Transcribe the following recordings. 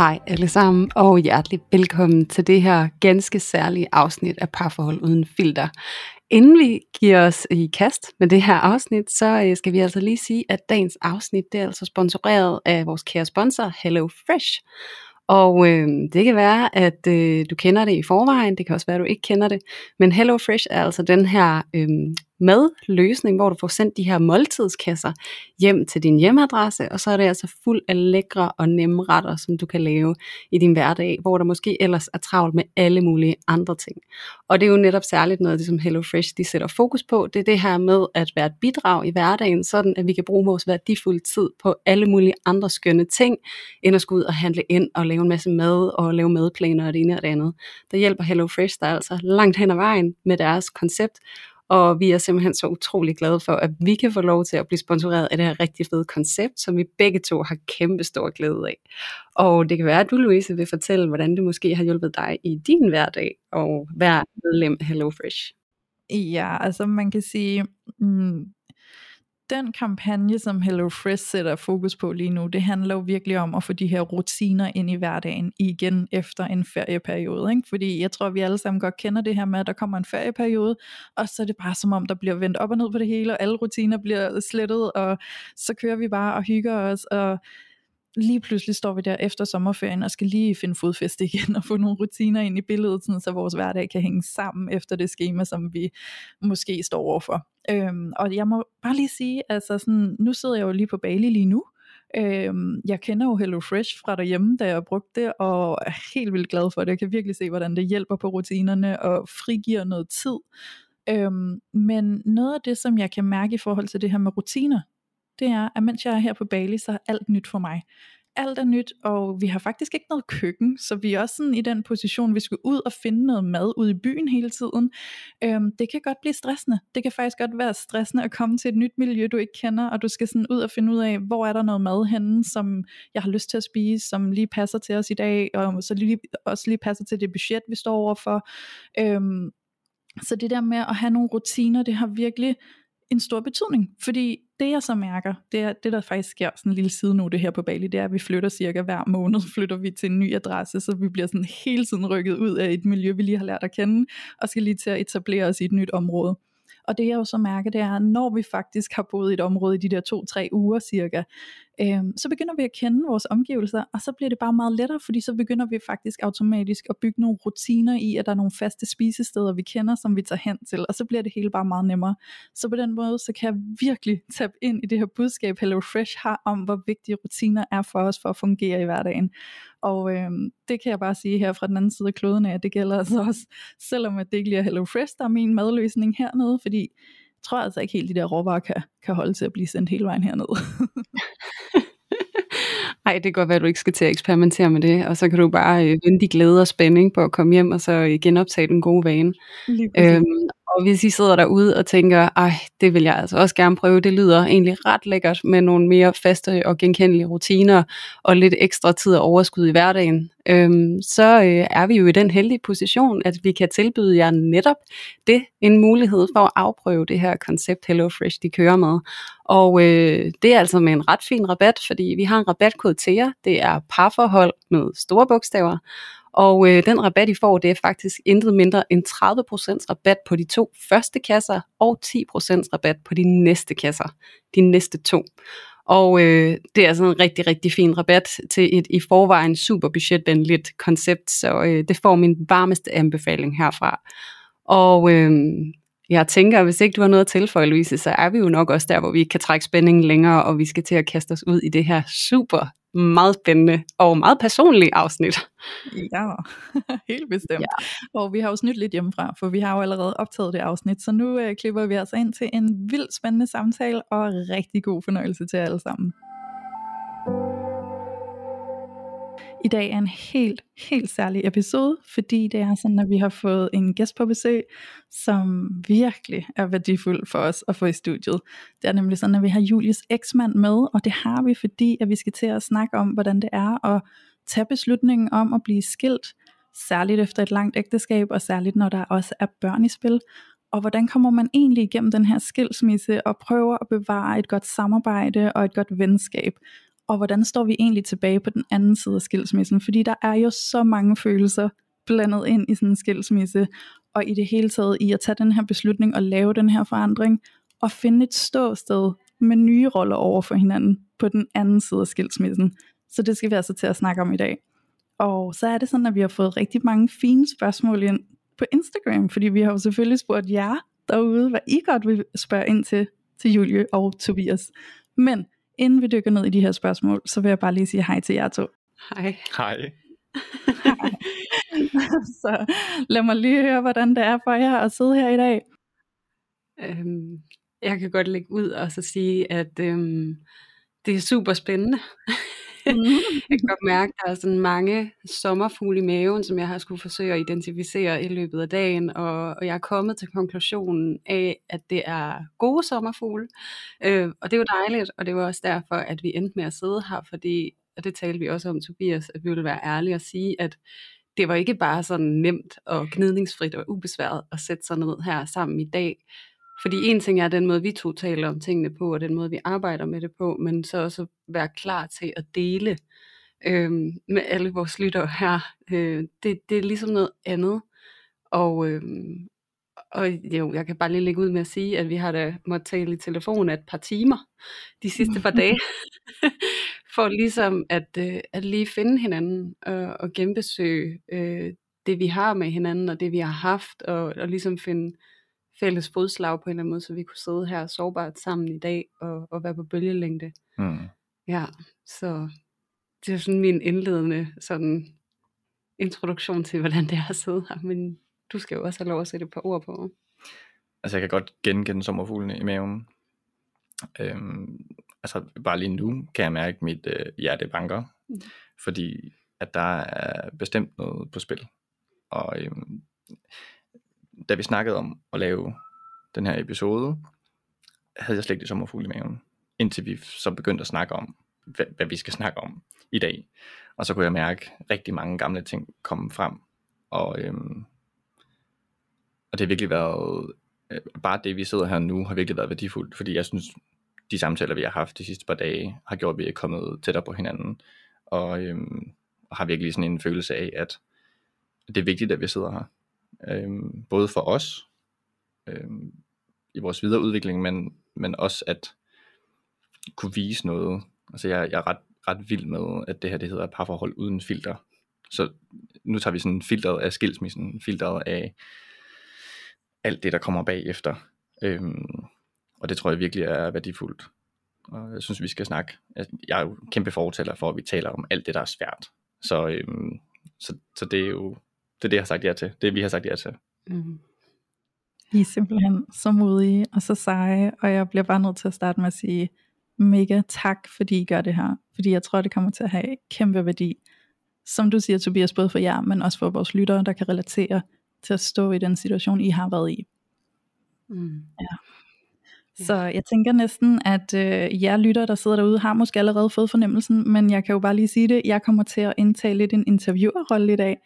Hej alle sammen, og hjertelig velkommen til det her ganske særlige afsnit af Parforhold Uden Filter. Inden vi giver os i kast med det her afsnit, så øh, skal vi altså lige sige, at dagens afsnit det er altså sponsoreret af vores kære sponsor Hello Fresh. Og øh, det kan være, at øh, du kender det i forvejen, det kan også være, at du ikke kender det, men Hello Fresh er altså den her øh, madløsning, hvor du får sendt de her måltidskasser hjem til din hjemmeadresse, og så er det altså fuld af lækre og nemme retter, som du kan lave i din hverdag, hvor der måske ellers er travlt med alle mulige andre ting. Og det er jo netop særligt noget af det, som Hello Fresh de sætter fokus på, det er det her med at være et bidrag i hverdagen, sådan at vi kan bruge vores værdifulde tid på alle mulige andre skønne ting, end at skulle ud og handle ind og lave en masse mad og lave madplaner og det ene og det andet. Der hjælper Hello Fresh der altså langt hen ad vejen med deres koncept, og vi er simpelthen så utrolig glade for, at vi kan få lov til at blive sponsoreret af det her rigtig fede koncept, som vi begge to har kæmpe stor glæde af. Og det kan være, at du, Louise, vil fortælle, hvordan det måske har hjulpet dig i din hverdag og være medlem HelloFresh. Ja, altså man kan sige, mm, den kampagne, som HelloFresh sætter fokus på lige nu, det handler jo virkelig om at få de her rutiner ind i hverdagen igen efter en ferieperiode. Ikke? Fordi jeg tror, vi alle sammen godt kender det her med, at der kommer en ferieperiode, og så er det bare som om, der bliver vendt op og ned på det hele, og alle rutiner bliver slettet, og så kører vi bare og hygger os, og lige pludselig står vi der efter sommerferien og skal lige finde fodfæste igen og få nogle rutiner ind i billedet, sådan, så vores hverdag kan hænge sammen efter det schema, som vi måske står overfor. Øhm, og jeg må bare lige sige, altså sådan, nu sidder jeg jo lige på Bali lige nu, Øhm, jeg kender jo Hello Fresh fra derhjemme, da jeg brugte det, og er helt vildt glad for det. Jeg kan virkelig se, hvordan det hjælper på rutinerne og frigiver noget tid. Øhm, men noget af det, som jeg kan mærke i forhold til det her med rutiner, det er, at mens jeg er her på Bali, så er alt nyt for mig. Alt er nyt, og vi har faktisk ikke noget køkken, så vi er også sådan i den position, vi skal ud og finde noget mad ude i byen hele tiden. Øhm, det kan godt blive stressende. Det kan faktisk godt være stressende at komme til et nyt miljø, du ikke kender, og du skal sådan ud og finde ud af, hvor er der noget mad henne, som jeg har lyst til at spise, som lige passer til os i dag, og så lige, også lige passer til det budget, vi står overfor. Øhm, så det der med at have nogle rutiner, det har virkelig en stor betydning, fordi det jeg så mærker, det er det der faktisk sker, sådan en lille side nu det her på Bali, det er at vi flytter cirka hver måned, flytter vi til en ny adresse, så vi bliver sådan hele tiden rykket ud af et miljø, vi lige har lært at kende, og skal lige til at etablere os i et nyt område. Og det jeg jo så mærker, det er, at når vi faktisk har boet i et område i de der to-tre uger cirka, øh, så begynder vi at kende vores omgivelser, og så bliver det bare meget lettere, fordi så begynder vi faktisk automatisk at bygge nogle rutiner i, at der er nogle faste spisesteder, vi kender, som vi tager hen til, og så bliver det hele bare meget nemmere. Så på den måde, så kan jeg virkelig tabe ind i det her budskab, Hello Fresh har om, hvor vigtige rutiner er for os for at fungere i hverdagen. Og øh, det kan jeg bare sige her fra den anden side af kloden af, at det gælder altså også, selvom at det ikke lige er Hello Fresh, der er min madløsning hernede, fordi tror altså ikke helt, de der råvarer kan, kan holde til at blive sendt hele vejen herned. Ej, det kan godt være, at du ikke skal til at eksperimentere med det, og så kan du bare øh, vente i glæde og spænding på at komme hjem, og så øh, genoptage den gode vane. Øhm, og hvis I sidder derude og tænker, ej, det vil jeg altså også gerne prøve, det lyder egentlig ret lækkert med nogle mere faste og genkendelige rutiner, og lidt ekstra tid og overskud i hverdagen, øhm, så øh, er vi jo i den heldige position, at vi kan tilbyde jer netop det, en mulighed for at afprøve det her koncept HelloFresh, de kører med. Og øh, det er altså med en ret fin rabat, fordi vi har en rabatkode til jer, det er parforhold med store bogstaver, og øh, den rabat, I får, det er faktisk intet mindre end 30% rabat på de to første kasser, og 10% rabat på de næste kasser, de næste to. Og øh, det er sådan en rigtig, rigtig fin rabat til et i forvejen super budgetvenligt koncept, så øh, det får min varmeste anbefaling herfra. Og øh, jeg tænker, hvis ikke du har noget at tilføje, Louise, så er vi jo nok også der, hvor vi kan trække spændingen længere, og vi skal til at kaste os ud i det her super meget spændende og meget personlige afsnit. Ja, helt bestemt. Ja. Og vi har jo snydt lidt hjemmefra, for vi har jo allerede optaget det afsnit, så nu øh, klipper vi altså ind til en vildt spændende samtale, og rigtig god fornøjelse til alle sammen. I dag er en helt, helt særlig episode, fordi det er sådan, at vi har fået en gæst på besøg, som virkelig er værdifuld for os at få i studiet. Det er nemlig sådan, at vi har Julius eksmand med, og det har vi, fordi at vi skal til at snakke om, hvordan det er at tage beslutningen om at blive skilt, særligt efter et langt ægteskab, og særligt når der også er børn i spil. Og hvordan kommer man egentlig igennem den her skilsmisse og prøver at bevare et godt samarbejde og et godt venskab? Og hvordan står vi egentlig tilbage på den anden side af skilsmissen, fordi der er jo så mange følelser blandet ind i sådan en skilsmisse, og i det hele taget i at tage den her beslutning og lave den her forandring, og finde et ståsted med nye roller over for hinanden på den anden side af skilsmissen. Så det skal vi altså til at snakke om i dag. Og så er det sådan, at vi har fået rigtig mange fine spørgsmål ind på Instagram, fordi vi har jo selvfølgelig spurgt jer derude, hvad I godt vil spørge ind til, til Julie og Tobias. Men inden vi dykker ned i de her spørgsmål, så vil jeg bare lige sige hej til jer to. Hej. Hej. så lad mig lige høre, hvordan det er for jer at sidde her i dag. Øhm, jeg kan godt lægge ud og så sige, at øhm, det er super spændende. Mm. jeg kan godt mærke, at der er sådan mange sommerfugle i maven, som jeg har skulle forsøge at identificere i løbet af dagen, og, og jeg er kommet til konklusionen af, at det er gode sommerfugle, øh, og det er jo dejligt, og det var også derfor, at vi endte med at sidde her, fordi, og det talte vi også om, Tobias, at vi ville være ærlige og sige, at det var ikke bare sådan nemt og gnidningsfrit og ubesværet at sætte sig ned her sammen i dag, fordi en ting er den måde, vi to taler om tingene på, og den måde, vi arbejder med det på, men så også være klar til at dele øh, med alle vores lyttere her. Øh, det, det er ligesom noget andet. Og, øh, og jo, jeg kan bare lige lægge ud med at sige, at vi har da måttet tale i telefon et par timer de sidste par dage, for ligesom at, øh, at lige finde hinanden og, og genbesøge øh, det, vi har med hinanden, og det, vi har haft, og, og ligesom finde fælles fodslag på en eller anden måde, så vi kunne sidde her sårbart sammen i dag og, og være på bølgelængde. Mm. Ja, så det er sådan min indledende sådan introduktion til, hvordan det er at sidde her, men du skal jo også have lov at sætte et par ord på. Altså jeg kan godt genkende sommerfuglene i maven. Øhm, altså bare lige nu kan jeg mærke, at mit øh, hjerte banker, mm. fordi at der er bestemt noget på spil. Og øhm, da vi snakkede om at lave den her episode, havde jeg slet ikke det sommerfugl i maven, indtil vi så begyndte at snakke om, hvad, hvad vi skal snakke om i dag. Og så kunne jeg mærke rigtig mange gamle ting komme frem. Og, øhm, og det har virkelig været, øh, bare det vi sidder her nu, har virkelig været værdifuldt, fordi jeg synes, de samtaler vi har haft de sidste par dage, har gjort, at vi er kommet tættere på hinanden. Og, øhm, og har virkelig sådan en følelse af, at det er vigtigt, at vi sidder her øh, både for os øh, i vores videre udvikling, men, men også at kunne vise noget. Altså jeg, jeg er ret, ret vild med, at det her det hedder parforhold uden filter. Så nu tager vi sådan filteret af skilsmissen, filteret af alt det, der kommer bagefter. Øhm, og det tror jeg virkelig er værdifuldt. Og jeg synes, vi skal snakke. Jeg er jo kæmpe fortaler for, at vi taler om alt det, der er svært. Så, øhm, så, så det er jo det er det, jeg har sagt ja til. Det vi har sagt ja til. Mm. I er simpelthen så modige og så seje, og jeg bliver bare nødt til at starte med at sige mega tak, fordi I gør det her. Fordi jeg tror, det kommer til at have kæmpe værdi. Som du siger, Tobias, både for jer, men også for vores lyttere, der kan relatere til at stå i den situation, I har været i. Mm. Ja. Så jeg tænker næsten, at øh, jer lytter, der sidder derude, har måske allerede fået fornemmelsen, men jeg kan jo bare lige sige det, jeg kommer til at indtage lidt en interviewerrolle i dag,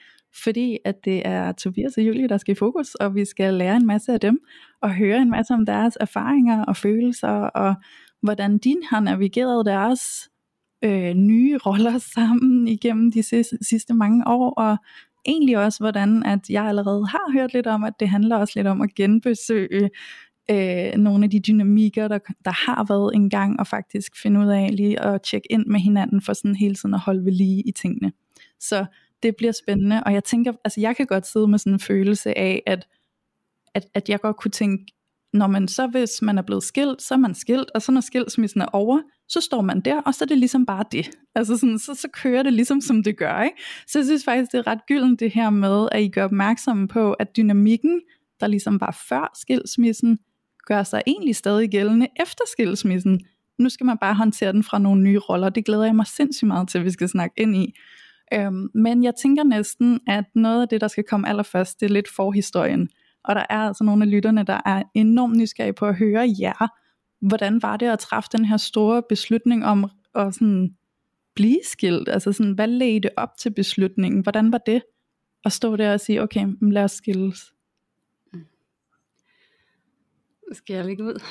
fordi at det er Tobias og Julie, der skal i fokus, og vi skal lære en masse af dem, og høre en masse om deres erfaringer og følelser, og hvordan de har navigeret deres øh, nye roller sammen igennem de sidste, sidste mange år, og egentlig også hvordan, at jeg allerede har hørt lidt om, at det handler også lidt om at genbesøge øh, nogle af de dynamikker, der, der har været engang, og faktisk finde ud af lige at tjekke ind med hinanden, for sådan hele tiden at holde ved lige i tingene. Så det bliver spændende, og jeg tænker, altså jeg kan godt sidde med sådan en følelse af, at, at, at jeg godt kunne tænke, når man så hvis man er blevet skilt, så er man skilt, og så når skilsmissen er over, så står man der, og så er det ligesom bare det. Altså sådan, så, så kører det ligesom som det gør. Ikke? Så jeg synes faktisk, det er ret gyldent det her med, at I gør opmærksom på, at dynamikken, der ligesom var før skilsmissen, gør sig egentlig stadig gældende efter skilsmissen. Nu skal man bare håndtere den fra nogle nye roller. Det glæder jeg mig sindssygt meget til, at vi skal snakke ind i. Øhm, men jeg tænker næsten, at noget af det, der skal komme allerførst, det er lidt forhistorien. Og der er altså nogle af lytterne, der er enormt nysgerrige på at høre jer. Hvordan var det at træffe den her store beslutning om at sådan blive skilt? Altså sådan, hvad ledte op til beslutningen? Hvordan var det at stå der og sige, okay, lad os skilles? Skal jeg lægge ud?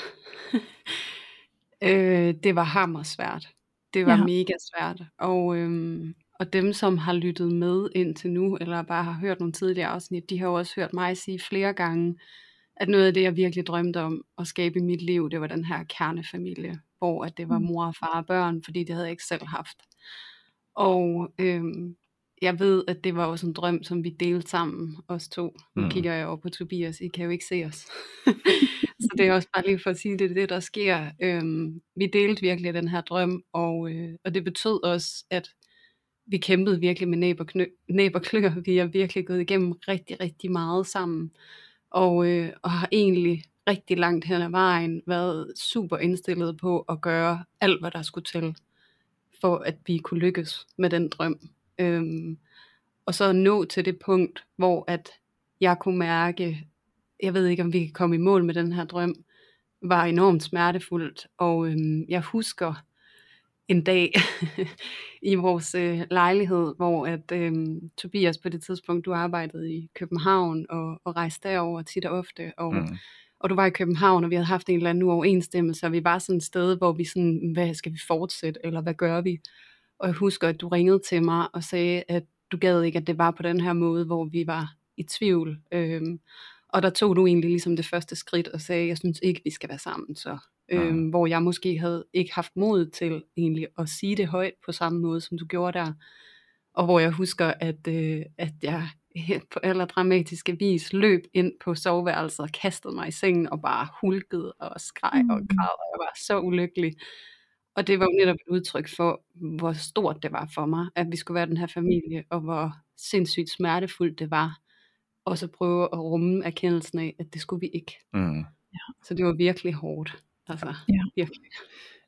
øh, det var hammer svært. Det var ja. mega svært. Og, øhm, og dem, som har lyttet med indtil nu, eller bare har hørt nogle tidligere afsnit, de har jo også hørt mig sige flere gange, at noget af det, jeg virkelig drømte om at skabe i mit liv, det var den her kernefamilie, hvor at det var mm. mor, far og børn, fordi det havde jeg ikke selv haft. Og øhm, jeg ved, at det var også en drøm, som vi delte sammen, os to. Nu mm. kigger jeg over på Tobias, I kan jo ikke se os. så det er også bare lige for at sige, det er det, der sker. Øhm, vi delte virkelig den her drøm, og, øh, og det betød også, at vi kæmpede virkelig med næb og, knø- næb og klør. Vi har virkelig gået igennem rigtig, rigtig meget sammen. Og, øh, og har egentlig rigtig langt hen ad vejen været super indstillet på at gøre alt, hvad der skulle til, for at vi kunne lykkes med den drøm. Øhm, og så nå til det punkt, hvor at jeg kunne mærke, jeg ved ikke om vi kan komme i mål med den her drøm, var enormt smertefuldt. Og øhm, jeg husker en dag i vores øh, lejlighed, hvor at øhm, Tobias på det tidspunkt, du arbejdede i København og, og rejste derover tit og ofte, og, mm. og du var i København, og vi havde haft en eller anden uoverensstemmelse, og vi var sådan et sted, hvor vi sådan, hvad skal vi fortsætte, eller hvad gør vi? Og jeg husker, at du ringede til mig og sagde, at du gad ikke, at det var på den her måde, hvor vi var i tvivl. Øhm, og der tog du egentlig ligesom det første skridt og sagde, jeg synes ikke, vi skal være sammen så. Øhm, mm. Hvor jeg måske havde ikke haft mod til egentlig at sige det højt på samme måde, som du gjorde der. Og hvor jeg husker, at, øh, at jeg på aller dramatiske vis løb ind på soveværelset og kastede mig i sengen og bare hulkede og skreg mm. og græd, og jeg var så ulykkelig. Og det var jo netop et udtryk for, hvor stort det var for mig, at vi skulle være den her familie, og hvor sindssygt smertefuldt det var, og så prøve at rumme erkendelsen af, at det skulle vi ikke. Mm. Ja. Så det var virkelig hårdt. Altså, ja. virkelig.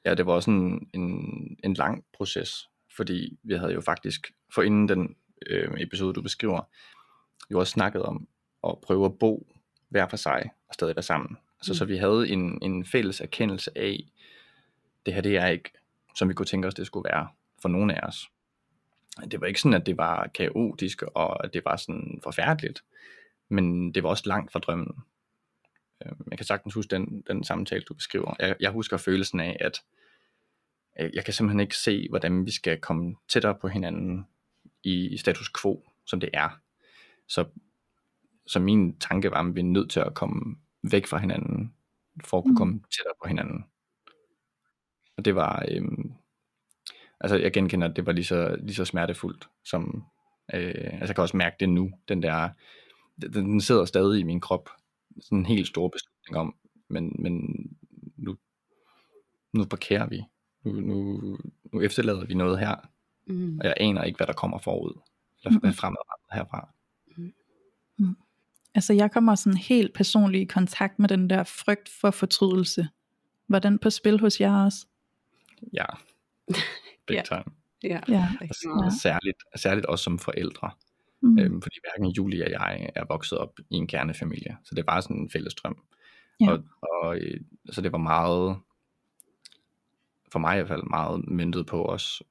Ja, det var også en, en, en lang proces, fordi vi havde jo faktisk, for inden den øh, episode, du beskriver, jo også snakket om at prøve at bo hver for sig og stadig være sammen. Altså, mm. Så vi havde en, en fælles erkendelse af, det her det er ikke, som vi kunne tænke os, det skulle være for nogen af os. Det var ikke sådan, at det var kaotisk, og at det var sådan forfærdeligt, men det var også langt fra drømmen. Øh, jeg kan sagtens huske den, den samtale, du beskriver. Jeg, jeg husker følelsen af, at jeg kan simpelthen ikke se, hvordan vi skal komme tættere på hinanden i status quo, som det er. Så, så min tanke var, at vi er nødt til at komme væk fra hinanden, for at kunne mm. komme tættere på hinanden. Og det var, øhm, altså jeg genkender, at det var lige så, lige så smertefuldt, som, øh, altså jeg kan også mærke det nu, den der, den, den sidder stadig i min krop, sådan en helt stor beslutning om, men, men nu, nu parkerer vi, nu, nu, nu efterlader vi noget her, mm. og jeg aner ikke, hvad der kommer forud, eller mm. fremadrettet herfra. Mm. Mm. Altså jeg kommer sådan helt personligt i kontakt med den der frygt for fortrydelse. Var den på spil hos jer også? Ja, big ja. time. Ja, ja. Altså, særligt, særligt også som forældre. Mm. Øhm, fordi hverken Julie og jeg er vokset op i en kernefamilie, så det var sådan en fælles drøm. Ja. Og, og øh, så det var meget, for mig i hvert fald meget myndet på os,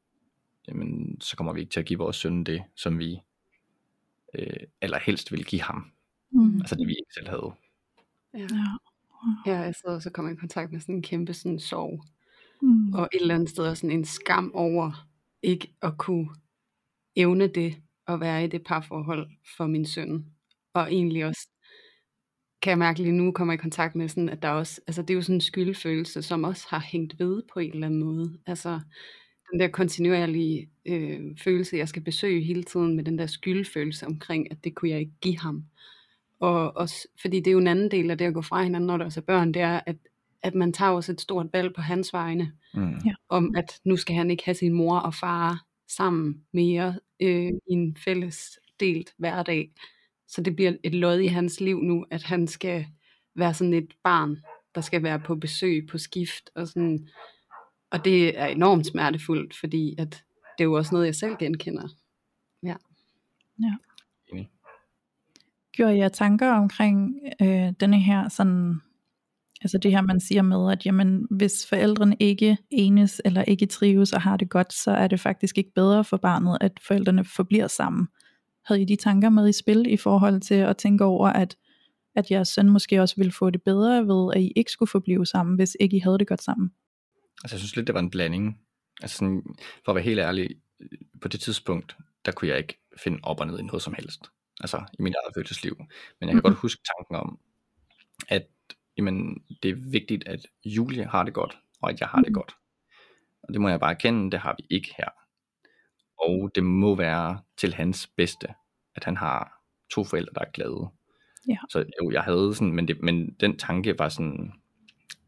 jamen så kommer vi ikke til at give vores søn det, som vi øh, allerhelst ville give ham. Mm. Altså det vi ikke selv havde. Ja. Ja, jeg så, så kom jeg i kontakt med sådan en kæmpe sådan sorg Mm. Og et eller andet sted også sådan en skam over ikke at kunne evne det, at være i det parforhold for min søn. Og egentlig også, kan jeg mærke lige nu, kommer i kontakt med sådan, at der også, altså det er jo sådan en skyldfølelse, som også har hængt ved på en eller anden måde. Altså den der kontinuerlige øh, følelse, jeg skal besøge hele tiden med den der skyldfølelse omkring, at det kunne jeg ikke give ham. Og også, fordi det er jo en anden del af det at gå fra hinanden, når der også er børn, det er, at at man tager også et stort valg på hans vegne, Mm. Om at nu skal han ikke have sin mor og far sammen mere øh, i en fælles delt hverdag. Så det bliver et lod i hans liv nu, at han skal være sådan et barn, der skal være på besøg på skift. Og, sådan. og det er enormt smertefuldt, fordi at det er jo også noget, jeg selv genkender. Enig. Gjorde jeg tanker omkring øh, denne her sådan, altså det her man siger med, at jamen, hvis forældrene ikke enes eller ikke trives og har det godt, så er det faktisk ikke bedre for barnet, at forældrene forbliver sammen. Havde I de tanker med i spil i forhold til at tænke over, at, at jeres søn måske også ville få det bedre ved, at I ikke skulle forblive sammen, hvis ikke I havde det godt sammen? Altså jeg synes lidt, det var en blanding. Altså sådan, for at være helt ærlig, på det tidspunkt, der kunne jeg ikke finde op og ned i noget som helst. Altså i mit eget følelsesliv. Men jeg kan Mhm. godt huske tanken om, at jamen, det er vigtigt, at Julie har det godt, og at jeg har det Mhm. godt. Og det må jeg bare erkende, det har vi ikke her. Og det må være til hans bedste, at han har to forældre, der er glade. Ja. Så jo, jeg havde sådan, men, det, men den tanke var sådan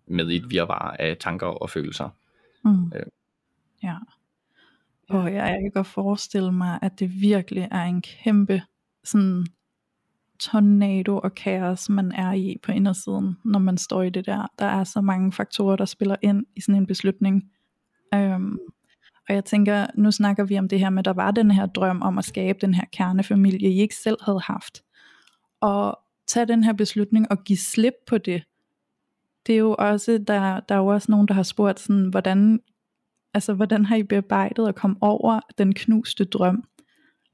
med et virvar af tanker og følelser. Mm. Øh. Ja. Og jeg, jeg kan godt forestille mig, at det virkelig er en kæmpe sådan tornado og kaos, man er i på indersiden, når man står i det der. Der er så mange faktorer, der spiller ind i sådan en beslutning. Øhm, og jeg tænker, nu snakker vi om det her med, at der var den her drøm om at skabe den her kernefamilie, I ikke selv havde haft. Og tage den her beslutning og give slip på det, det er jo også, der, der er jo også nogen, der har spurgt sådan, hvordan, altså, hvordan har I bearbejdet at komme over den knuste drøm?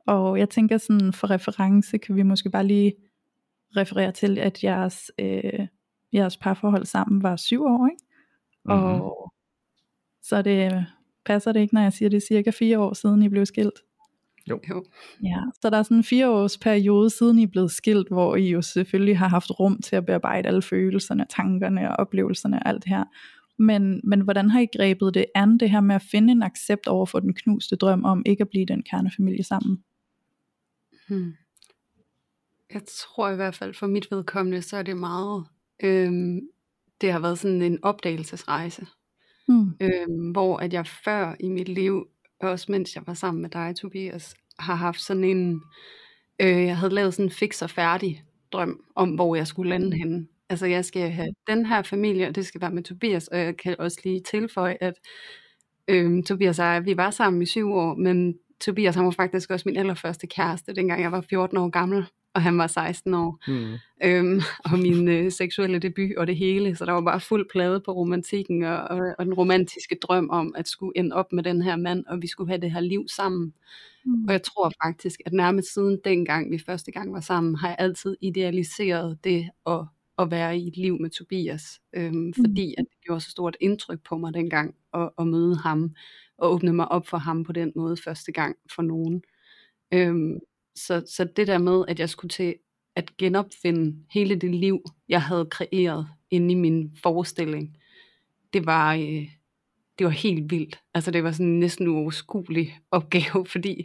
Og jeg tænker sådan, for reference kan vi måske bare lige referere til, at jeres, øh, jeres parforhold sammen var syv år, ikke? Mhm. Og så det, passer det ikke, når jeg siger, det er cirka fire år siden, I blev skilt. Jo. Ja, så der er sådan en fire års periode siden I er blevet skilt, hvor I jo selvfølgelig har haft rum til at bearbejde alle følelserne, tankerne og oplevelserne og alt det her. Men, men hvordan har I grebet det an, det her med at finde en accept over for den knuste drøm om ikke at blive den kernefamilie sammen? Hmm. Jeg tror i hvert fald for mit vedkommende, så er det meget, øhm, det har været sådan en opdagelsesrejse. Hmm. øhm, hvor at jeg før i mit liv, også mens jeg var sammen med dig, Tobias, har haft sådan en, øh, jeg havde lavet sådan en fix og færdig drøm om, hvor jeg skulle lande henne. Altså jeg skal have den her familie, og det skal være med Tobias, og jeg kan også lige tilføje, at øhm, Tobias og jeg, vi var sammen i syv år, men Tobias han var faktisk også min allerførste kæreste, dengang jeg var 14 år gammel, og han var 16 år Mm. øhm, og min øh, seksuelle debut og det hele, så der var bare fuld plade på romantikken og, og, og den romantiske drøm om at skulle ende op med den her mand, og vi skulle have det her liv sammen. Mm. Og jeg tror faktisk, at nærmest siden dengang vi første gang var sammen, har jeg altid idealiseret det at, at være i et liv med Tobias, øhm, fordi at det gjorde så stort indtryk på mig dengang at, at møde ham, og åbne mig op for ham på den måde første gang for nogen. Øhm, så, så det der med, at jeg skulle til at genopfinde hele det liv, jeg havde kreeret inde i min forestilling, det var, øh, det var helt vildt. Altså det var sådan en næsten uoverskuelig opgave, fordi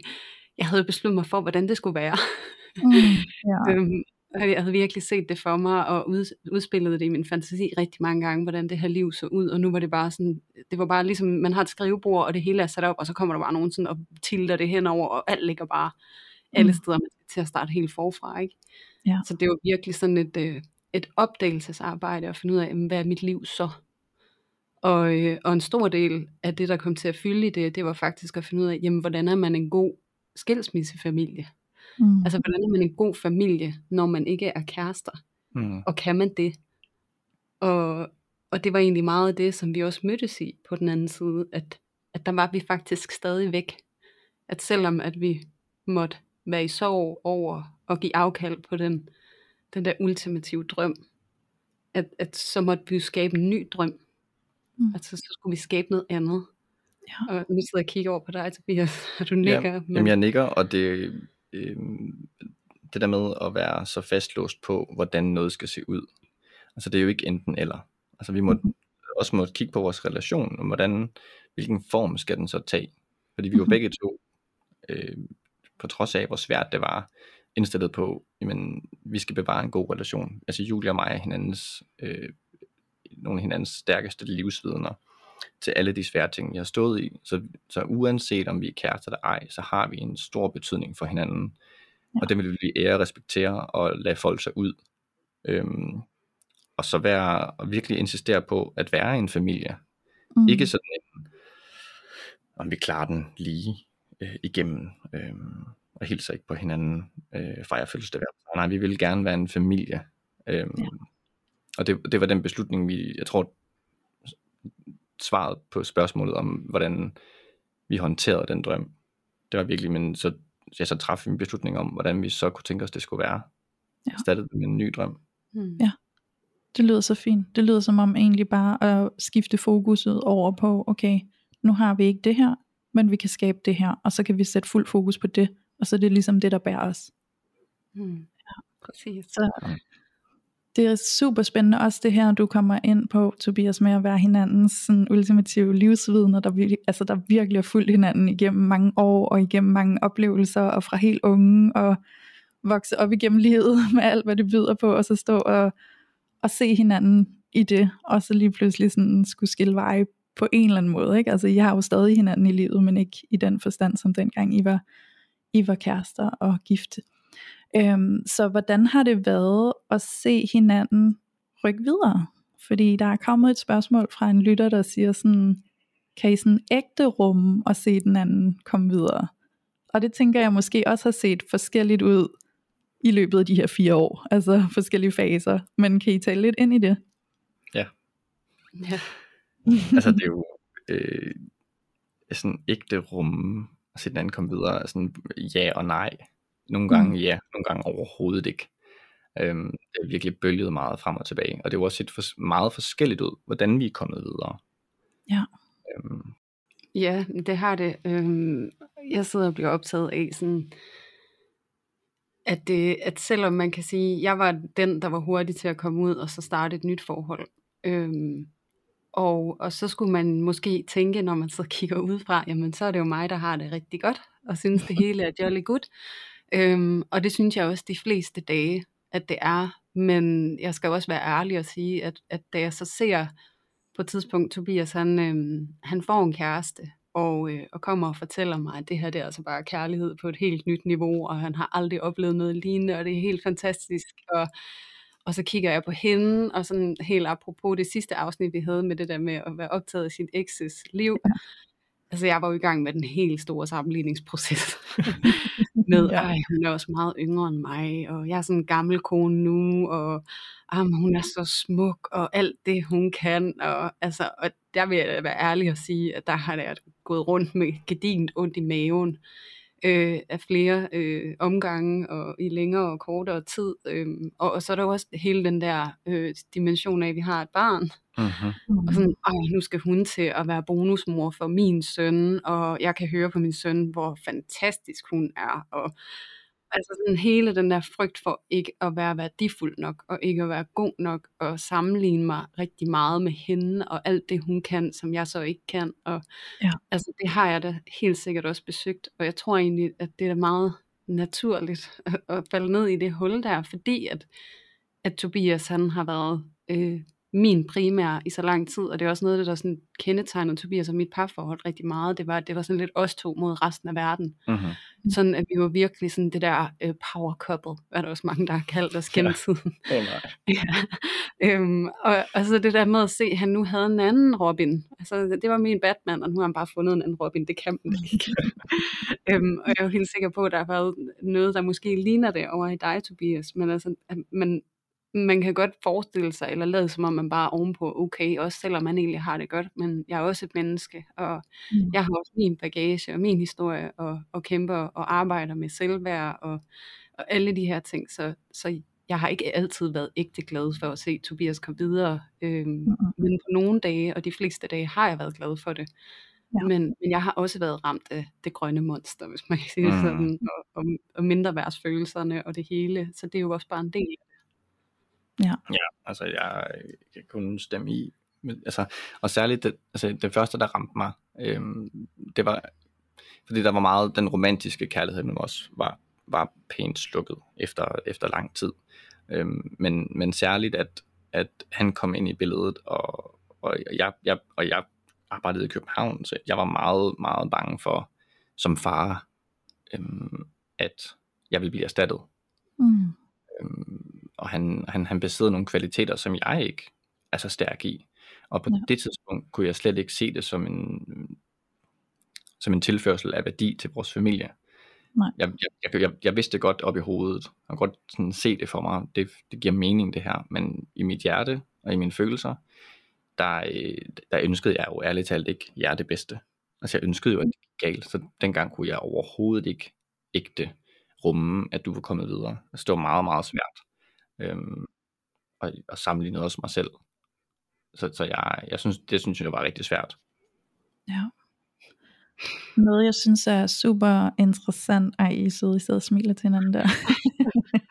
jeg havde besluttet mig for, hvordan det skulle være. Mm. Ja. Øhm, og jeg havde virkelig set det for mig, og ud, udspillet det i min fantasi rigtig mange gange, hvordan det her liv så ud, og nu var det bare sådan, det var bare ligesom, man har et skrivebord, og det hele er sat op, og så kommer der bare nogen sådan og tilter det henover, og alt ligger bare alle Mm. steder, man til at starte helt forfra, ikke? Ja. Så det var virkelig sådan et, øh, et opdagelsesarbejde at finde ud af, hvad er mit liv så? Og, øh, og en stor del af det, der kom til at fylde i det, det var faktisk at finde ud af, jamen, hvordan er man en god skilsmissefamilie? Mm. Altså, hvordan er man en god familie, når man ikke er kærester? Mm. Og kan man det? Og, og det var egentlig meget af det, som vi også mødtes i på den anden side, at, at der var vi faktisk stadig væk. At selvom at vi måtte være i sorg over at give afkald på den, den der ultimative drøm, at, at så måtte vi jo skabe en ny drøm. Mm. Altså så skulle vi skabe noget andet. Ja. Og nu sidder jeg og kigger over på dig, Tobias, og du nikker. Ja, men, jamen jeg nikker, og det, øh, det der med at være så fastlåst på, hvordan noget skal se ud. Altså det er jo ikke enten eller. Altså vi må Mhm. også må kigge på vores relation, og hvordan, hvilken form skal den så tage. Fordi vi var Mhm. begge to, øh, på trods af hvor svært det var, indstillet på, jamen vi skal bevare en god relation. Altså Julia og mig er hinandens øh, nogle af hinandens stærkeste livsvidner til alle de svære ting, vi har stået i. Så, så uanset om vi er kærester eller ej, så har vi en stor betydning for hinanden. Ja. Og det vil vi ære, respektere og lade folk sig ud. Øhm, og så være, og virkelig insistere på at være en familie. Mm. Ikke sådan en, om vi klarer den lige øh, igennem, øh, og hilser ikke på hinanden, øh, fejrer fødselsdag. Nej, vi vil gerne være en familie. Øh, ja. Og det, det var den beslutning, vi, jeg tror, svaret på spørgsmålet om, hvordan vi håndterede den drøm. Det var virkelig, men så, ja, så træffede vi en beslutning om, hvordan vi så kunne tænke os, det skulle være. Ja. Startede med en ny drøm. Mm. Ja. Det lyder så fint. Det lyder som om egentlig bare at skifte fokuset over på, okay, nu har vi ikke det her, men vi kan skabe det her, og så kan vi sætte fuld fokus på det, og så er det ligesom det, der bærer os. Mm. Ja, præcis. Så, det er super spændende også det her, du kommer ind på, Tobias, med at være hinandens sådan, ultimative livsvidner, der, altså, der virkelig har fulgt hinanden igennem mange år, og igennem mange oplevelser, og fra helt unge, og vokse op igennem livet med alt, hvad det byder på, og så stå og, og se hinanden i det, og så lige pludselig sådan skulle skille veje på en eller anden måde. Ikke? Altså, I har jo stadig hinanden i livet, men ikke i den forstand, som dengang I var, I var kærester og gift. Øhm, så hvordan har det været at se hinanden rykke videre? Fordi der er kommet et spørgsmål fra en lytter, der siger sådan, kan I sådan ægte rum og se den anden komme videre? Og det tænker jeg måske også har set forskelligt ud i løbet af de her fire år, altså forskellige faser. Men kan I tale lidt ind i det? Ja. ja. altså det er jo øh, sådan ægte rum at se den anden komme videre, sådan ja og nej. Nogle gange mm. ja, nogle gange overhovedet ikke. Øhm, det er virkelig bølget meget frem og tilbage, og det er også set for, meget forskelligt ud, hvordan vi er kommet videre. Ja. Øhm. Ja, det har det. Øhm, jeg sidder og bliver optaget af sådan, at, det, at selvom man kan sige, jeg var den, der var hurtig til at komme ud og så starte et nyt forhold, øhm, og, og så skulle man måske tænke, når man så kigger udefra, jamen så er det jo mig, der har det rigtig godt, og synes det hele er jolly good. Øhm, og det synes jeg også de fleste dage, at det er. Men jeg skal også være ærlig og sige, at, at da jeg så ser på et tidspunkt, Tobias han, øhm, han får en kæreste, og, øh, og kommer og fortæller mig, at det her det er altså bare kærlighed på et helt nyt niveau, og han har aldrig oplevet noget lignende, og det er helt fantastisk. Og, og så kigger jeg på hende, og sådan helt apropos det sidste afsnit, vi havde med det der med at være optaget i sin ekses liv altså jeg var jo i gang med den helt store sammenligningsproces, med, ja. ej, hun er også meget yngre end mig, og jeg er sådan en gammel kone nu, og um, hun er så smuk, og alt det hun kan, og, altså, og der vil jeg være ærlig og sige, at der har jeg gået rundt med gedint ondt i maven, øh, af flere øh, omgange og i længere og kortere tid. Øh, og, og så er der også hele den der øh, dimension af, at vi har et barn. Uh-huh. Og sådan, Ej, nu skal hun til at være bonusmor for min søn, og jeg kan høre på min søn, hvor fantastisk hun er. Og Altså sådan hele den der frygt for ikke at være værdifuld nok, og ikke at være god nok, og sammenligne mig rigtig meget med hende, og alt det hun kan, som jeg så ikke kan. Og ja. altså det har jeg da helt sikkert også besøgt, og jeg tror egentlig, at det er meget naturligt at, at falde ned i det hul der, fordi at, at Tobias han har været øh, min primær i så lang tid, og det er også noget, der sådan kendetegnede Tobias og mit parforhold rigtig meget, det var, det var sådan lidt os to mod resten af verden. Uh-huh. Sådan at vi var virkelig sådan det der uh, power couple, hvad der også mange, der har kaldt os gennem ja. tiden. Oh, ja. øhm, og, og så det der med at se, at han nu havde en anden Robin. Altså det var min Batman, og nu har han bare fundet en anden Robin, det kan man ikke. øhm, og jeg er jo helt sikker på, at der har været noget, der måske ligner det over i dig, Tobias, men altså, men man kan godt forestille sig, eller lade som om man bare er ovenpå okay, også selvom man egentlig har det godt, men jeg er også et menneske, og mm. jeg har også min bagage og min historie, og, og kæmper og arbejder med selvværd, og, og alle de her ting, så, så jeg har ikke altid været ægte glad for at se Tobias komme videre, øhm, mm. men på nogle dage, og de fleste dage, har jeg været glad for det. Ja. Men, men jeg har også været ramt af det grønne monster, hvis man kan sige det mm. sådan, og, og, og mindre værtsfølelserne og det hele, så det er jo også bare en del af Ja. ja, altså jeg kan kun stemme i. Altså, og særligt det, altså det første, der ramte mig, øhm, det var, fordi der var meget, den romantiske kærlighed men også var, var pænt slukket efter, efter lang tid. Øhm, men, men særligt, at, at han kom ind i billedet, og, og, jeg, jeg, og jeg arbejdede i København, så jeg var meget, meget bange for, som far, øhm, at jeg ville blive erstattet. Mm. Øhm, og han, han, han besidder nogle kvaliteter, som jeg ikke er så stærk i. Og på ja. det tidspunkt kunne jeg slet ikke se det som en, som en tilførsel af værdi til vores familie. Nej. Jeg, jeg, jeg, jeg vidste det godt op i hovedet, og godt sådan se det for mig, det, det giver mening det her, men i mit hjerte og i mine følelser, der, der ønskede jeg jo ærligt talt ikke jer det bedste. Altså jeg ønskede jo, at det gik galt, så dengang kunne jeg overhovedet ikke ægte rumme, at du var kommet videre. Altså det var meget, meget svært. Øhm, og, og sammenligne også mig selv. Så, så jeg, jeg synes, det synes jeg var rigtig svært. Ja. Noget jeg synes er super interessant Ej I sidder i stedet og smiler til hinanden der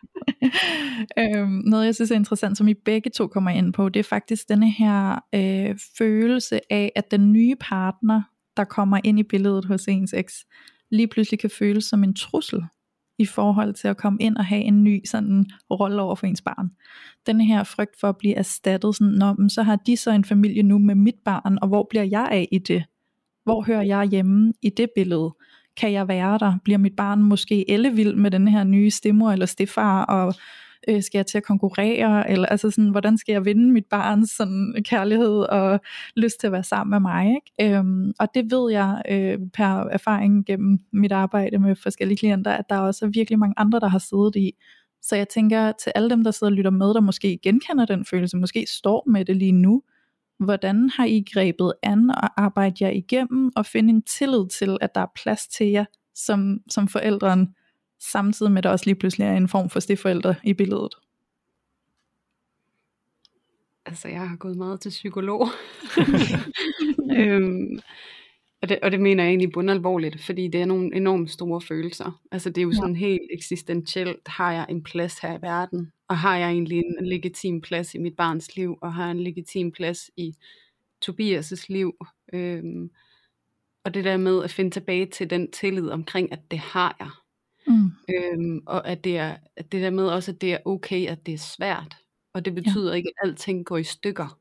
øhm, Noget jeg synes er interessant Som I begge to kommer ind på Det er faktisk denne her øh, Følelse af at den nye partner Der kommer ind i billedet hos ens eks Lige pludselig kan føles som en trussel i forhold til at komme ind og have en ny sådan rolle over for ens barn. Den her frygt for at blive erstattet, sådan, Nå, så har de så en familie nu med mit barn, og hvor bliver jeg af i det? Hvor hører jeg hjemme i det billede? Kan jeg være der? Bliver mit barn måske ellevild med den her nye stemor eller stefar, og øh, skal jeg til at konkurrere, eller altså sådan, hvordan skal jeg vinde mit barns sådan, kærlighed og lyst til at være sammen med mig, ikke? Øhm, og det ved jeg øh, per erfaring gennem mit arbejde med forskellige klienter, at der er også virkelig mange andre, der har siddet i. Så jeg tænker til alle dem, der sidder og lytter med, der måske genkender den følelse, måske står med det lige nu, Hvordan har I grebet an og arbejdet jer igennem og finde en tillid til, at der er plads til jer som, som forældren, samtidig med at der også lige pludselig er en form for stifforældre i billedet? Altså, jeg har gået meget til psykolog. øhm, og, det, og det mener jeg egentlig bundalvorligt, fordi det er nogle enormt store følelser. Altså, det er jo sådan ja. helt eksistentielt, har jeg en plads her i verden? Og har jeg egentlig en legitim plads i mit barns liv, og har jeg en legitim plads i Tobias' liv? Øhm, og det der med at finde tilbage til den tillid omkring, at det har jeg. Mm. Øhm, og at det, er, at det der med også, at det er okay, at det er svært. Og det betyder ja. ikke, at alting går i stykker,